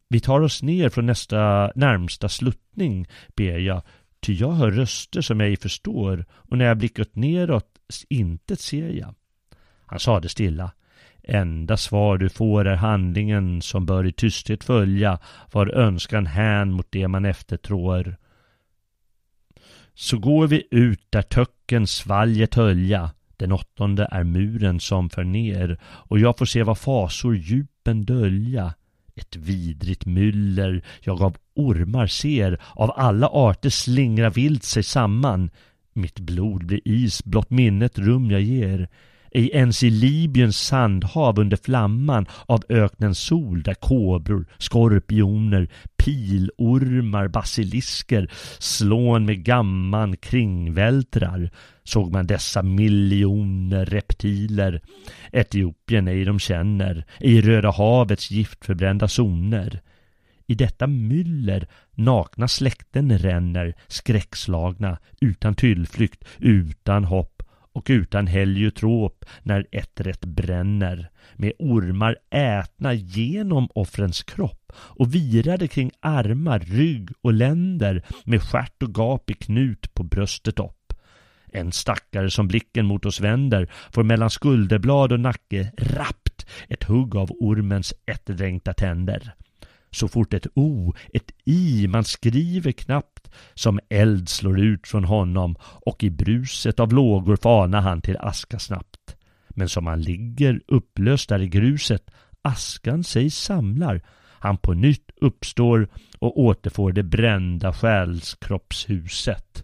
Vi tar oss ner från nästa närmsta sluttning, ber jag, ty jag hör röster som jag ej förstår och när jag blickat neråt intet ser jag. Han sade stilla. Enda svar du får är handlingen som bör i tysthet följa var önskan hän mot det man eftertrår. Så går vi ut där töcken svalget hölja. Den åttonde är muren som för ner och jag får se vad fasor djupen dölja. Ett vidrigt myller jag av ormar ser, av alla arter slingra vilt sig samman. Mitt blod blir is, blott minnet rum jag ger. Ej ens i Libyens sandhav under flamman av öknens sol där kobror, skorpioner, pilormar, basilisker slån med gamman kringvältrar såg man dessa miljoner reptiler. Etiopien ej de känner, i Röda havets giftförbrända zoner. I detta myller nakna släkten ränner, skräckslagna, utan tillflykt, utan hopp och utan heliotrop när ettret bränner med ormar ätna genom offrens kropp och virade kring armar, rygg och länder med stjärt och gap i knut på bröstet upp. En stackare som blicken mot oss vänder får mellan skulderblad och nacke rappt ett hugg av ormens ettdränkta tänder. Så fort ett O, ett I man skriver knappt som eld slår ut från honom och i bruset av lågor fanar han till aska snabbt. Men som han ligger upplöst där i gruset, askan sig samlar, han på nytt uppstår och återfår det brända själskroppshuset.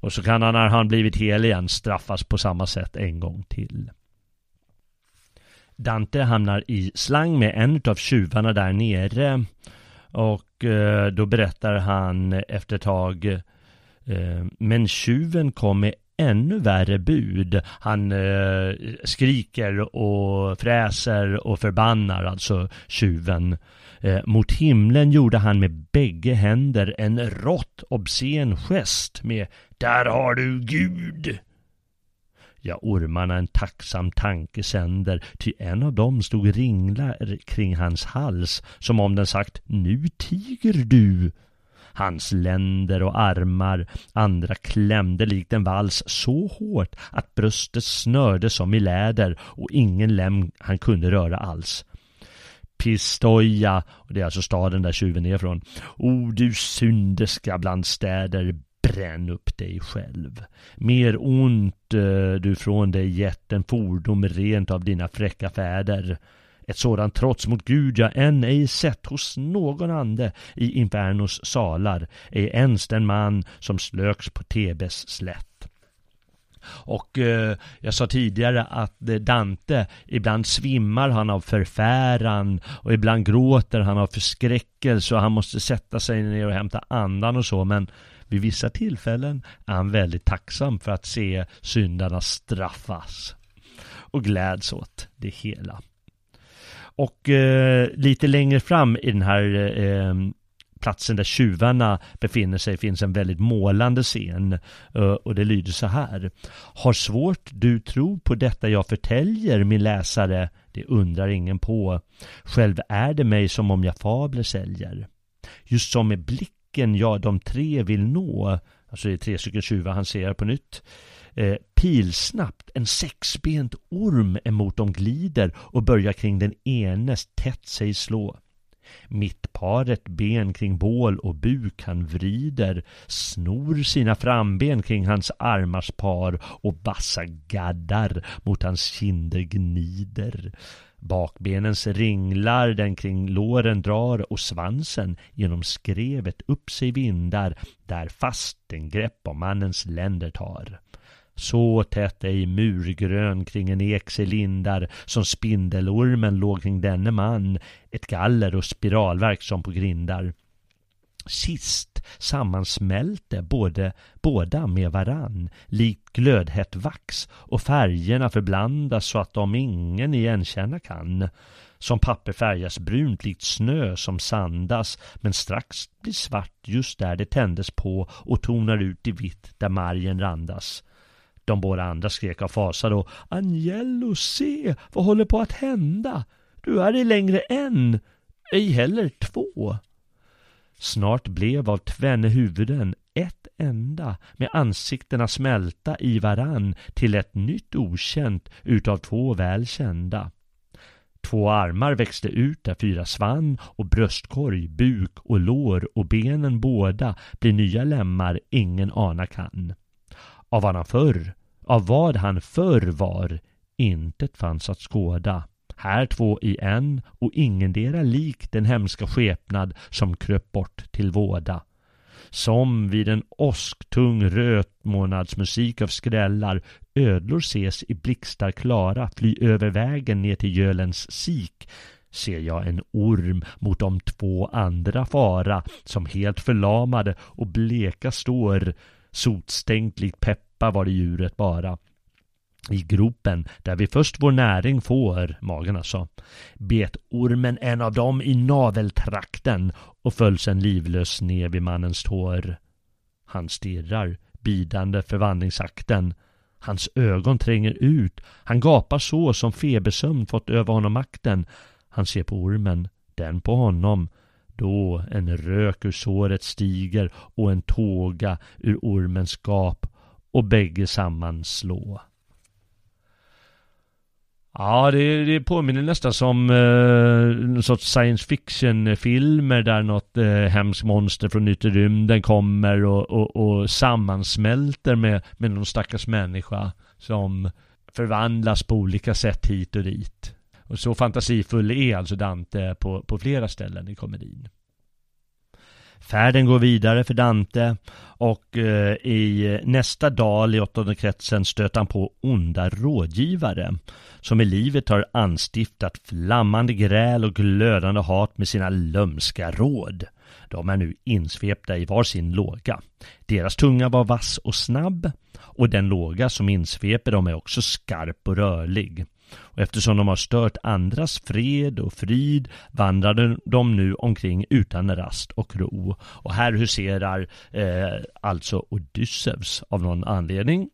Och så kan han när han blivit hel igen straffas på samma sätt en gång till. Dante hamnar i slang med en av tjuvarna där nere och eh, då berättar han efter ett tag eh, Men tjuven kom med ännu värre bud. Han eh, skriker och fräser och förbannar alltså tjuven. Eh, mot himlen gjorde han med bägge händer en rått obscen gest med Där har du Gud! Ja, ormarna en tacksam tanke sänder, ty en av dem stod ringlar kring hans hals, som om den sagt ”Nu tiger du”. Hans länder och armar, andra klämde likt en vals så hårt att bröstet snörde som i läder och ingen lem han kunde röra alls. Pistoja, och det är alltså staden där tjuven är ifrån, O du synderska bland städer, bränn upp dig själv. Mer ont eh, du från dig gett än fordom rent av dina fräcka fäder. Ett sådant trots mot Gud jag än ej sett hos någon ande i Infernos salar, ej ens den man som slöks på Tebes slätt. Och eh, jag sa tidigare att eh, Dante, ibland svimmar han av förfäran och ibland gråter han av förskräckelse och han måste sätta sig ner och hämta andan och så men vid vissa tillfällen är han väldigt tacksam för att se syndarna straffas och gläds åt det hela. Och eh, lite längre fram i den här eh, platsen där tjuvarna befinner sig finns en väldigt målande scen eh, och det lyder så här. Har svårt du tro på detta jag förtäljer min läsare? Det undrar ingen på. Själv är det mig som om jag fabler säljer. Just som med blick blicken jag de tre vill nå, alltså det är tre stycken tjuvar han ser på nytt, eh, pilsnabbt en sexbent orm emot dem glider och börjar kring den enes tätt sig slå. Mittparet ben kring bål och buk han vrider, snor sina framben kring hans armars par och bassa gaddar mot hans kinder gnider. Bakbenens ringlar den kring låren drar och svansen genom skrevet upp sig vindar där fast en grepp om mannens länder tar. Så tätt ej murgrön kring en ek sig lindar som spindelormen låg kring denne man ett galler och spiralverk som på grindar. Sist sammansmälte både, båda med varann, likt glödhett vax och färgerna förblandas så att de ingen igenkänna kan. Som papper färgas brunt likt snö som sandas men strax blir svart just där det tändes på och tonar ut i vitt där margen randas. De båda andra skrek av fasa då. Agnello, se! Vad håller på att hända? Du är ej längre en, ej heller två. Snart blev av tvenne huvuden ett enda med ansiktena smälta i varann till ett nytt okänt utav två väl kända. Två armar växte ut där fyra svann och bröstkorg, buk och lår och benen båda blir nya lemmar ingen ana kan. Av vad han förr, av vad han förr var, intet fanns att skåda. Här två i en och ingendera lik den hemska skepnad som kröp bort till våda. Som vid en åsktung rötmånadsmusik av skrällar ödlor ses i blixtar klara fly över vägen ner till Gölens sik ser jag en orm mot de två andra fara som helt förlamade och bleka står sotstänkt likt peppa var det djuret bara i gropen där vi först vår näring får, magen alltså, bet ormen en av dem i naveltrakten och föll sen livlös ner vid mannens tår. Han stirrar, bidande förvandlingsakten. Hans ögon tränger ut. Han gapar så som febersömn fått över honom makten. Han ser på ormen, den på honom. Då en rök ur såret stiger och en tåga ur ormens gap och bägge samman slå. Ja, det, det påminner nästan som eh, någon sorts science fiction-filmer där något eh, hemskt monster från yttre rymden kommer och, och, och sammansmälter med, med någon stackars människa som förvandlas på olika sätt hit och dit. Och så fantasifull är alltså Dante på, på flera ställen i komedin. Färden går vidare för Dante och eh, i nästa dal i åttonde kretsen stöter han på onda rådgivare som i livet har anstiftat flammande gräl och glödande hat med sina lömska råd. De är nu insvepta i var sin låga. Deras tunga var vass och snabb och den låga som insveper dem är också skarp och rörlig. Och eftersom de har stört andras fred och frid vandrade de nu omkring utan rast och ro. Och här huserar eh, alltså Odysseus av någon anledning.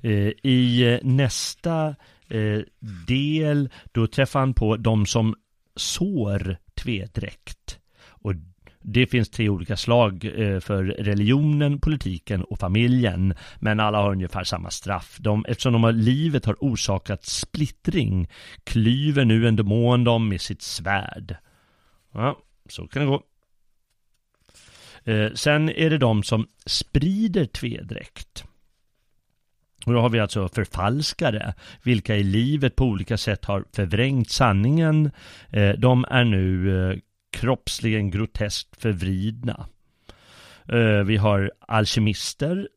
Eh, I eh, nästa eh, del då träffar han på de som sår tvedräkt. Och det finns tre olika slag eh, för religionen, politiken och familjen. Men alla har ungefär samma straff. De, eftersom de har, livet har orsakat splittring klyver nu en demon dem med sitt svärd. Ja, så kan det gå. Eh, sen är det de som sprider tvedräkt. Och då har vi alltså förfalskare, vilka i livet på olika sätt har förvrängt sanningen. Eh, de är nu kroppsligen groteskt förvridna. Eh, vi har alkemister,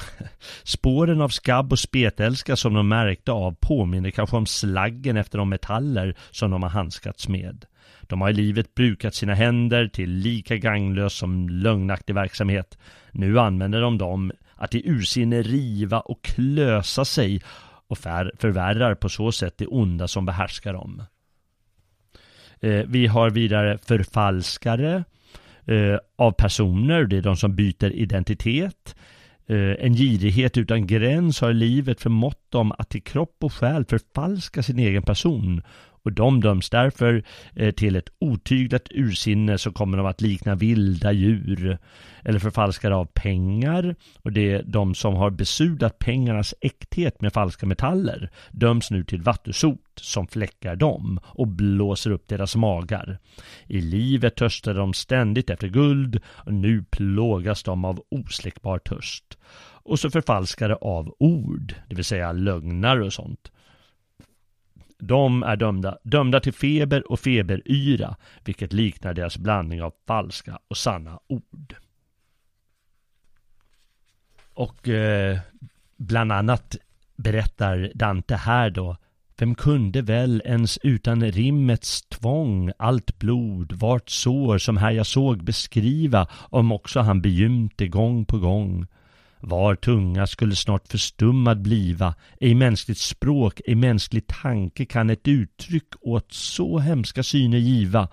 *laughs* Spåren av skabb och spetälska som de märkte av påminner kanske om slaggen efter de metaller som de har handskats med. De har i livet brukat sina händer till lika gagnlös som lögnaktig verksamhet. Nu använder de dem att i ursinne riva och klösa sig och förvärrar på så sätt det onda som behärskar dem. Eh, vi har vidare förfalskare eh, av personer, det är de som byter identitet. Eh, en girighet utan gräns har i livet förmått dem att till kropp och själ förfalska sin egen person och de döms därför eh, till ett otyglat ursinne så kommer de att likna vilda djur eller förfalskare av pengar och det är de som har besudlat pengarnas äkthet med falska metaller döms nu till vattusot som fläckar dem och blåser upp deras magar. I livet törstar de ständigt efter guld och nu plågas de av osläckbar törst. Och så förfalskare av ord, det vill säga lögnar och sånt. De är dömda, dömda till feber och feberyra, vilket liknar deras blandning av falska och sanna ord. Och eh, bland annat berättar Dante här då vem kunde väl ens utan rimmets tvång allt blod, vart sår som här jag såg beskriva om också han begymte gång på gång var tunga skulle snart förstummad bliva, ej mänskligt språk, ej mänsklig tanke kan ett uttryck åt så hemska syner giva.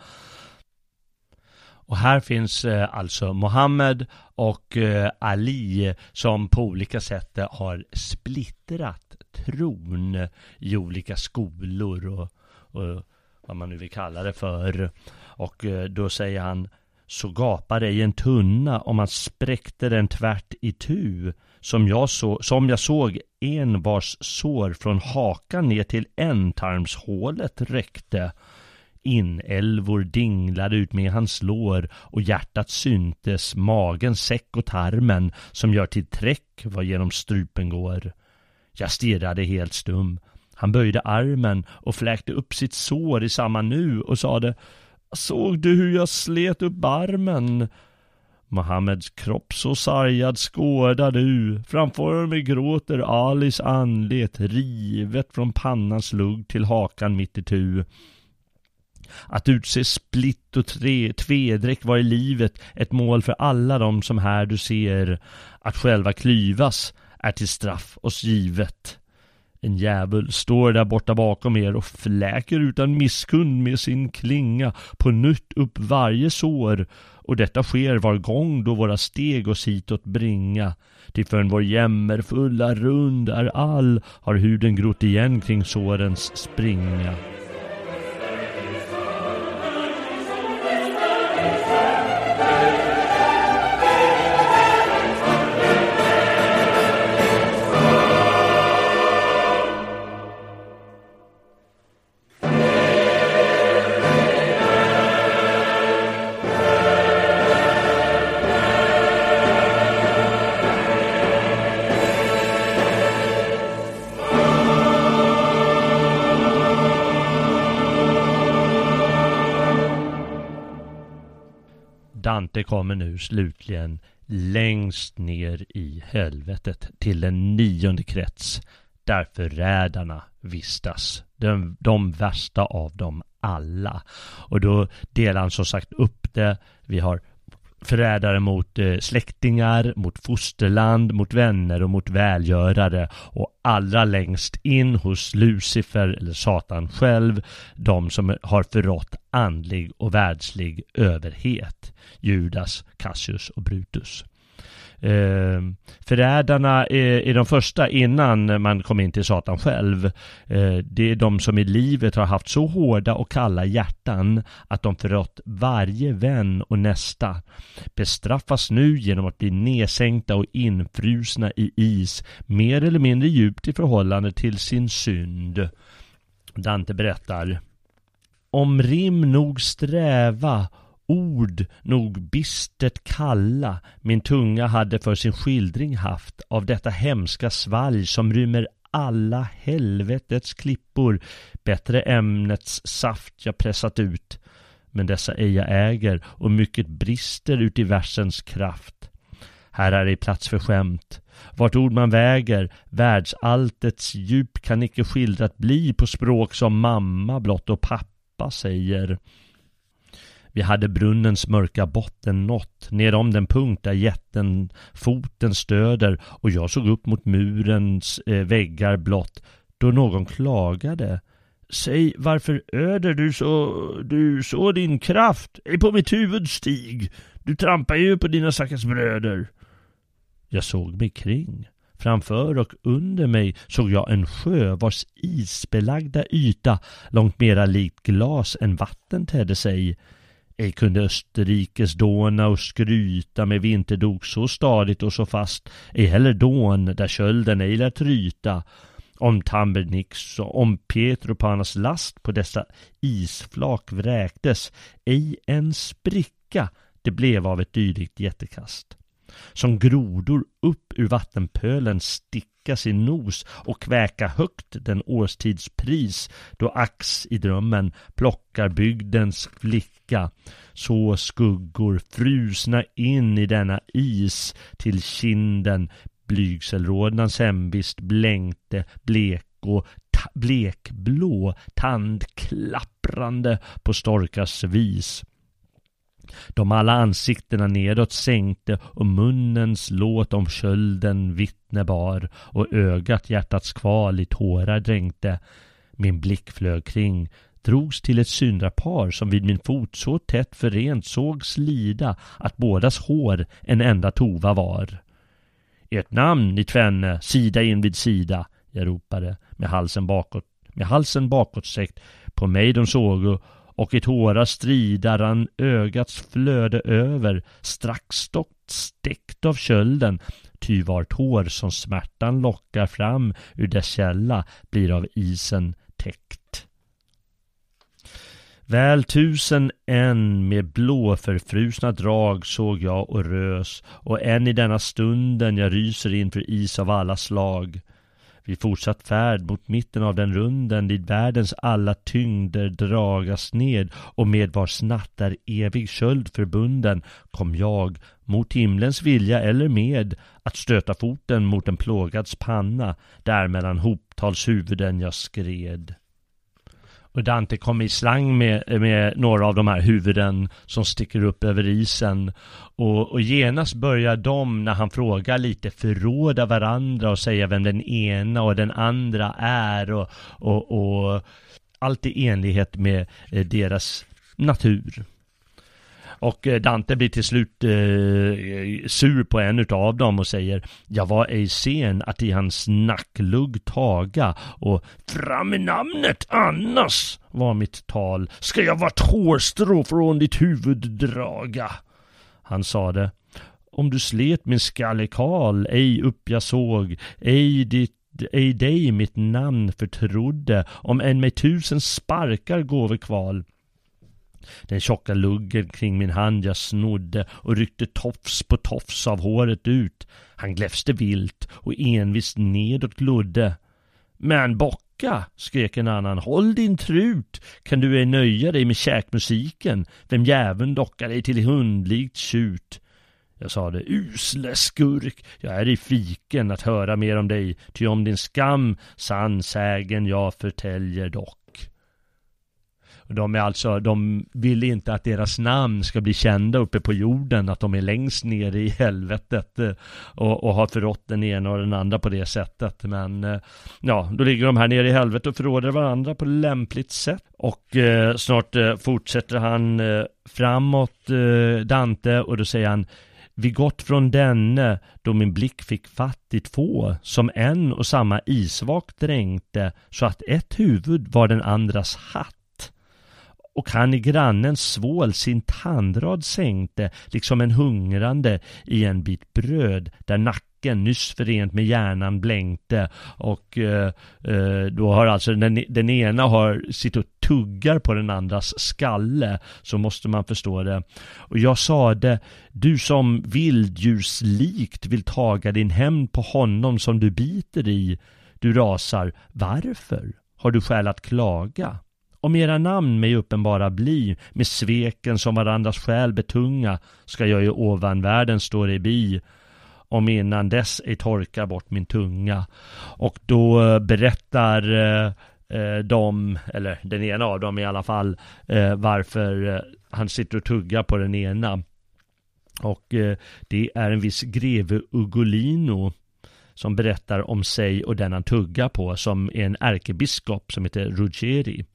Och här finns eh, alltså Mohammed och eh, Ali som på olika sätt eh, har splittrat tron i olika skolor och, och vad man nu vill kalla det för. Och då säger han så gapade ej en tunna och man spräckte den tvärt i tu som jag, så, som jag såg en vars sår från hakan ner till ändtarmshålet räckte. Inälvor dinglade ut med hans lår och hjärtat syntes, magen säck och tarmen som gör till träck vad genom strupen går. Jag stirrade helt stum. Han böjde armen och fläkte upp sitt sår i samma nu och sade Såg du hur jag slet upp armen? Mohammeds kropp så sargad skådar du. Framför mig gråter Alis anlet, rivet från pannans lugg till hakan mitt i tu. Att utse splitt och tre, tvedräck var i livet ett mål för alla dem som här du ser. Att själva klyvas är till straff oss givet. En djävul står där borta bakom er och fläker utan misskund med sin klinga på nytt upp varje sår och detta sker var gång då våra steg oss hitåt bringa. Till förrän vår jämmerfulla rund är all har huden grott igen kring sårens springa. Kommer nu slutligen längst ner i helvetet till den nionde krets där förrädarna vistas. De, de värsta av dem alla. Och då delar han som sagt upp det. Vi har förrädare mot eh, släktingar, mot fosterland, mot vänner och mot välgörare och allra längst in hos Lucifer eller Satan själv, de som har förrått andlig och världslig överhet, Judas, Cassius och Brutus. Eh, förrädarna är, är de första innan man kom in till Satan själv. Eh, det är de som i livet har haft så hårda och kalla hjärtan att de förrått varje vän och nästa. Bestraffas nu genom att bli nedsänkta och infrusna i is mer eller mindre djupt i förhållande till sin synd. Dante berättar Om rim nog sträva ord nog bistert kalla min tunga hade för sin skildring haft av detta hemska svalg som rymmer alla helvetets klippor. Bättre ämnets saft jag pressat ut men dessa ej jag äger och mycket brister ut i versens kraft. Här är ej plats för skämt. Vart ord man väger världsalltets djup kan icke skildrat bli på språk som mamma blott och pappa säger vi hade brunnens mörka botten nått, nerom den punkt där jätten foten stöder och jag såg upp mot murens eh, väggar blott, då någon klagade. Säg, varför öder du så, du så din kraft? Ej på mitt huvud stig, du trampar ju på dina stackars bröder. Jag såg mig kring. Framför och under mig såg jag en sjö vars isbelagda yta långt mera likt glas än vatten tedde sig. Ej kunde Österrikes dåna och skryta med vinterdok så stadigt och så fast, ej heller dån där kölden ej lät ryta. Om Tambernix och om Petropanas last på dessa isflak vräktes, ej en spricka det blev av ett dylikt jättekast. Som grodor upp ur vattenpölen sticka sin nos och kväka högt den årstidspris då ax i drömmen plockar bygdens flicka. Så skuggor frusna in i denna is till kinden blygselrodnans hemvist blänkte blek och blekblå tandklapprande på storkas vis. De alla ansiktena nedåt sänkte och munnens låt om kölden vittne bar och ögat hjärtats kval i tårar dränkte. Min blick flög kring drogs till ett syndrapar som vid min fot så tätt förent sågs lida att bådas hår en enda tova var. Ert namn, ni tvenne, sida invid sida, jag ropade med halsen bakåt, med halsen bakåtsträckt, på mig de sågo och i tårar strida rann ögats flöde över, strax stockt av kölden, ty var tår som smärtan lockar fram ur dess källa blir av isen täckt. Väl tusen en med blåförfrusna drag såg jag och rös och än i denna stunden jag ryser inför is av alla slag. Vid fortsatt färd mot mitten av den runden dit världens alla tyngder dragas ned och med vars natt är evig köld förbunden kom jag, mot himlens vilja eller med, att stöta foten mot en plågads panna, där mellan hoptalshuvuden jag skred. Och Dante kommer i slang med, med några av de här huvuden som sticker upp över isen. Och, och genast börjar de, när han frågar lite, förråda varandra och säga vem den ena och den andra är. Och, och, och allt i enlighet med eh, deras natur. Och eh, Dante blir till slut eh, sur på en utav dem och säger Jag var ej sen att i hans nacklugg taga och fram med namnet annars var mitt tal ska jag vart hårstrå från ditt huvud draga. Han sade om du slet min skallekal, ej upp jag såg, ej ditt ej dig mitt namn förtrodde, om än med tusen sparkar gåve kval. Den tjocka luggen kring min hand jag snodde och ryckte tofs på tofs av håret ut. Han gläfste vilt och envist nedåt glodde. Men bocka, skrek en annan, håll din trut, kan du ej nöja dig med käkmusiken, vem jäveln dockar dig till hundlikt tjut. Jag sade, usle skurk, jag är i fiken att höra mer om dig, ty om din skam sann sägen jag förtäljer dock. De är alltså, de vill inte att deras namn ska bli kända uppe på jorden, att de är längst ner i helvetet eh, och, och har förrått den ena och den andra på det sättet. Men eh, ja, då ligger de här nere i helvetet och förråder varandra på lämpligt sätt. Och eh, snart eh, fortsätter han eh, framåt, eh, Dante, och då säger han vi gått från denne då min blick fick fatt i två som en och samma isvak dränkte så att ett huvud var den andras hatt och han i grannens svål sin tandrad sänkte, liksom en hungrande i en bit bröd, där nacken nyss förent med hjärnan blänkte och eh, eh, då har alltså den, den ena har sitt och tuggar på den andras skalle, så måste man förstå det. Och jag sade, du som vilddjurslikt vill taga din hämnd på honom som du biter i, du rasar, varför? Har du skäl att klaga? Om era namn mig uppenbara bli, med sveken som varandras själ betunga, ska jag i ovanvärlden stå i bi, om innan dess ej torkar bort min tunga. Och då eh, berättar eh, eh, de, eller den ena av dem i alla fall, eh, varför eh, han sitter och tuggar på den ena. Och eh, det är en viss greve Ugolino som berättar om sig och den han tuggar på som är en ärkebiskop som heter Ruggeri.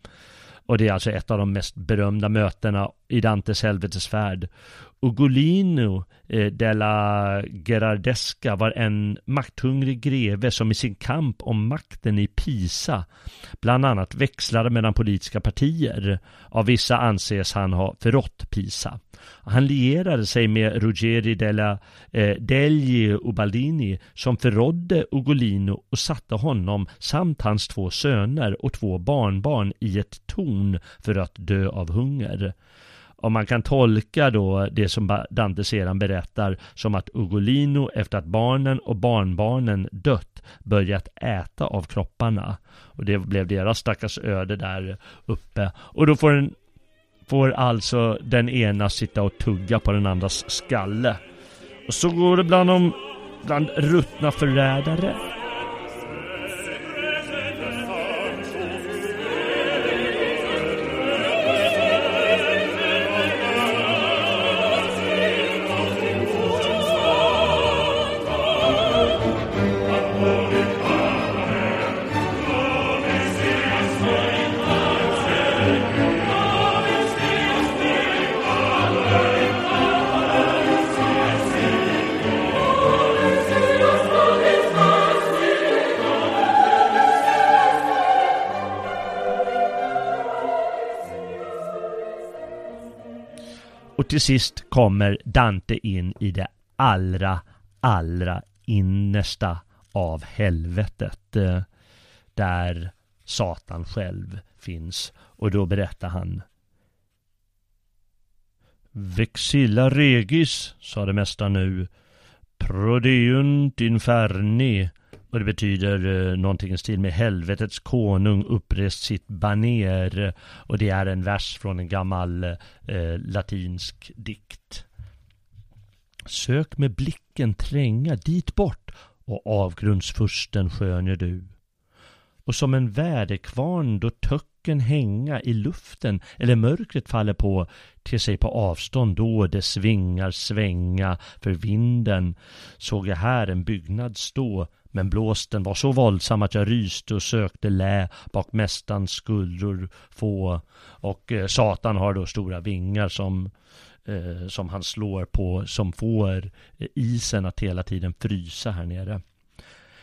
Och det är alltså ett av de mest berömda mötena i Dantes helvetesfärd. Ugolino eh, della Gerardesca var en makthungrig greve som i sin kamp om makten i Pisa bland annat växlade mellan politiska partier. Av vissa anses han ha förrått Pisa. Han lierade sig med Ruggeri della eh, degli Ubaldini som förrådde Ugolino och satte honom samt hans två söner och två barnbarn i ett torn för att dö av hunger om man kan tolka då det som Dante sedan berättar som att Ugolino efter att barnen och barnbarnen dött börjat äta av kropparna. Och det blev deras stackars öde där uppe. Och då får, den får alltså den ena sitta och tugga på den andras skalle. Och så går det bland de bland ruttna förrädare. Till sist kommer Dante in i det allra, allra innersta av helvetet. Eh, där Satan själv finns. Och då berättar han Vexilla regis, sa det mesta nu. Prodeunt inferni. Och det betyder eh, någonting i stil med helvetets konung upprest sitt baner. Och det är en vers från en gammal eh, latinsk dikt. Sök med blicken tränga dit bort och avgrundsfursten skönjer du. Och som en väderkvarn då töcken hänga i luften eller mörkret faller på till sig på avstånd då det svingar svänga för vinden såg jag här en byggnad stå men blåsten var så våldsam att jag ryste och sökte lä bak mästarens skuldror få och eh, Satan har då stora vingar som eh, som han slår på som får eh, isen att hela tiden frysa här nere.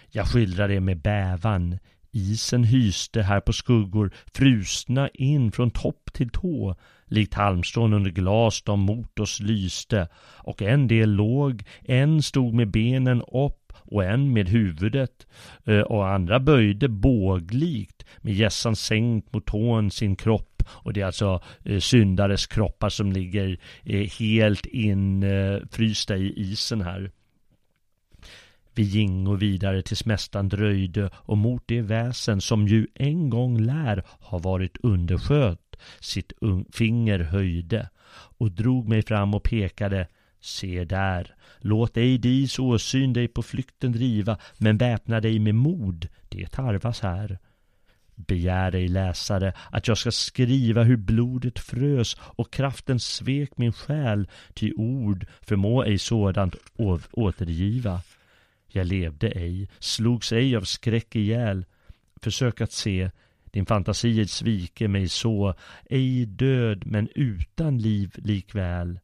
Jag skildrar det med bävan. Isen hyste här på skuggor, frusna in från topp till tå. Likt halmstrån under glas de mot oss lyste. Och en del låg, en stod med benen upp och en med huvudet eh, och andra böjde båglikt med gässan sänkt mot tån sin kropp och det är alltså eh, syndares kroppar som ligger eh, helt infrysta eh, i isen här. Vi gingo vidare tills mästaren dröjde och mot det väsen som ju en gång lär ha varit undersköt sitt finger höjde och drog mig fram och pekade Se där, låt ej dis åsyn dig på flykten driva, men väpna dig med mod, det tarvas här. Begär ej läsare att jag ska skriva hur blodet frös och kraften svek min själ, ty ord förmå ej sådant återgiva. Jag levde ej, slogs ej av skräck ihjäl. Försök att se, din fantasi svike mig så, ej död men utan liv likväl.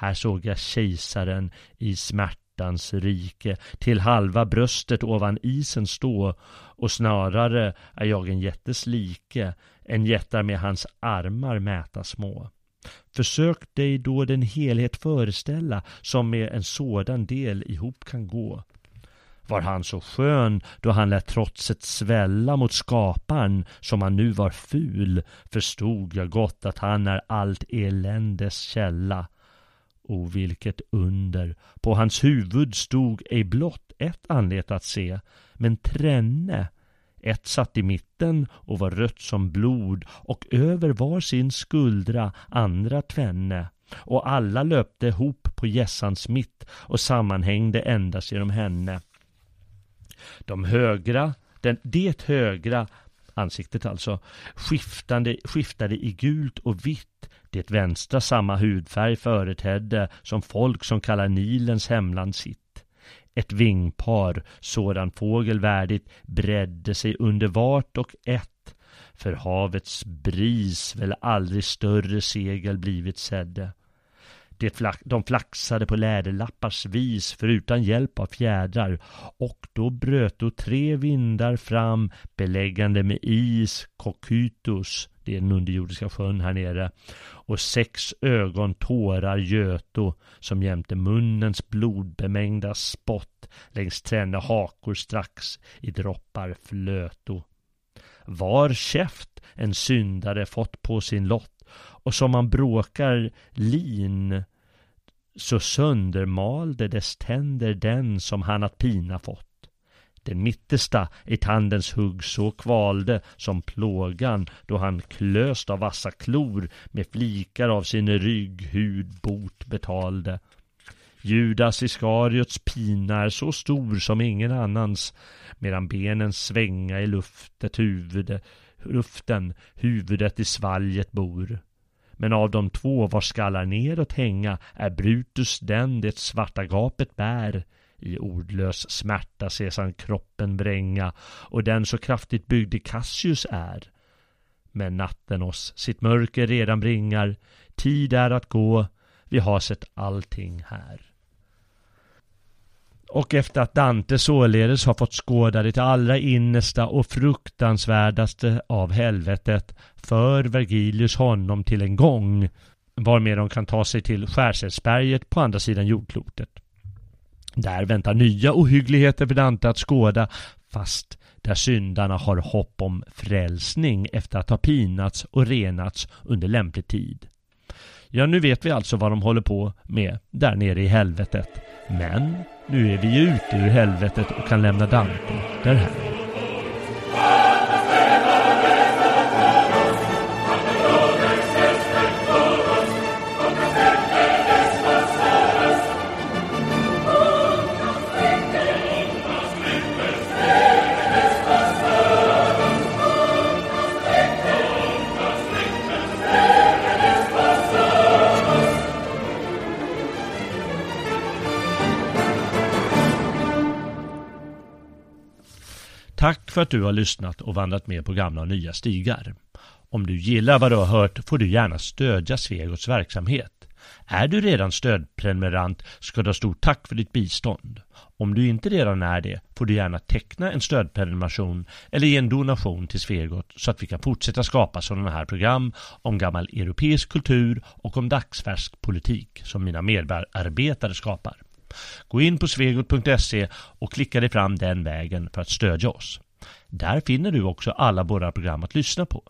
Här såg jag kejsaren i smärtans rike till halva bröstet ovan isen stå och snarare är jag en jättes like, en jättar med hans armar mäta små. Försök dig då den helhet föreställa som med en sådan del ihop kan gå. Var han så skön då han lät trotset svälla mot skaparen som han nu var ful förstod jag gott att han är allt eländes källa O vilket under! På hans huvud stod ej blott ett anlet att se, men tränne. Ett satt i mitten och var rött som blod och över var sin skuldra andra tvenne. Och alla löpte ihop på gässans mitt och sammanhängde endast genom henne. De högra, den, det högra ansiktet alltså, skiftande, skiftade i gult och vitt det vänstra samma hudfärg företedde som folk som kallar Nilens hemland sitt. Ett vingpar, sådan fågel värdigt, bredde sig under vart och ett. För havets bris väl aldrig större segel blivit sedde. Det flack, de flaxade på läderlappars vis förutan hjälp av fjädrar och då bröt då tre vindar fram beläggande med is, kokytos, det är den underjordiska sjön här nere, och sex ögon tårar göto som jämte munnens blodbemängda spott längs tränne hakor strax i droppar flöto. Var käft en syndare fått på sin lott och som man bråkar lin så söndermalde dess tänder den som han att pina fått. Den mittersta i tandens hugg så kvalde som plågan då han klöst av vassa klor med flikar av sin rygghud bot betalde. Judas Iskariots pina är så stor som ingen annans medan benen svänga i luftet huvudet, luften, huvudet i svalget bor. Men av de två var skallar neråt hänga är Brutus den det svarta gapet bär. I ordlös smärta ses han kroppen vränga och den så kraftigt byggde Cassius är. Men natten oss sitt mörker redan bringar, tid är att gå, vi har sett allting här. Och efter att Dante således har fått skåda det allra innersta och fruktansvärdaste av helvetet för Vergilius honom till en gång varmed de kan ta sig till Skärselsberget på andra sidan jordklotet. Där väntar nya ohyggligheter för Dante att skåda, fast där syndarna har hopp om frälsning efter att ha pinats och renats under lämplig tid. Ja, nu vet vi alltså vad de håller på med där nere i helvetet. Men nu är vi ju ute ur helvetet och kan lämna Dante därhän. Tack för att du har lyssnat och vandrat med på gamla och nya stigar. Om du gillar vad du har hört får du gärna stödja Svegots verksamhet. Är du redan stödprenumerant ska du ha stort tack för ditt bistånd. Om du inte redan är det får du gärna teckna en stödprenumeration eller ge en donation till Svegot så att vi kan fortsätta skapa sådana här program om gammal europeisk kultur och om dagsfärsk politik som mina medarbetare skapar. Gå in på svegot.se och klicka dig fram den vägen för att stödja oss. Där finner du också alla våra program att lyssna på.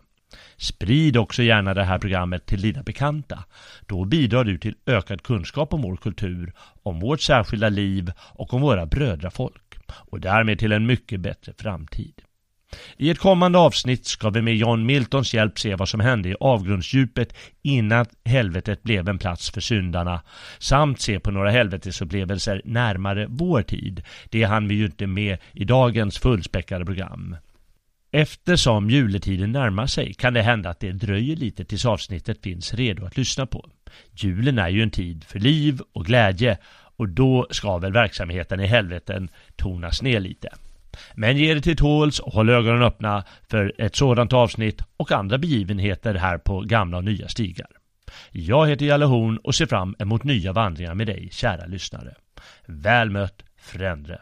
Sprid också gärna det här programmet till dina bekanta. Då bidrar du till ökad kunskap om vår kultur, om vårt särskilda liv och om våra brödrafolk och därmed till en mycket bättre framtid. I ett kommande avsnitt ska vi med John Miltons hjälp se vad som hände i avgrundsdjupet innan helvetet blev en plats för syndarna samt se på några helvetesupplevelser närmare vår tid. Det hann vi ju inte med i dagens fullspäckade program. Eftersom juletiden närmar sig kan det hända att det dröjer lite tills avsnittet finns redo att lyssna på. Julen är ju en tid för liv och glädje och då ska väl verksamheten i helveten tonas ner lite. Men ge er till tåls och håll ögonen öppna för ett sådant avsnitt och andra begivenheter här på gamla och nya stigar. Jag heter Jalle Horn och ser fram emot nya vandringar med dig, kära lyssnare. Väl mött, Frändre.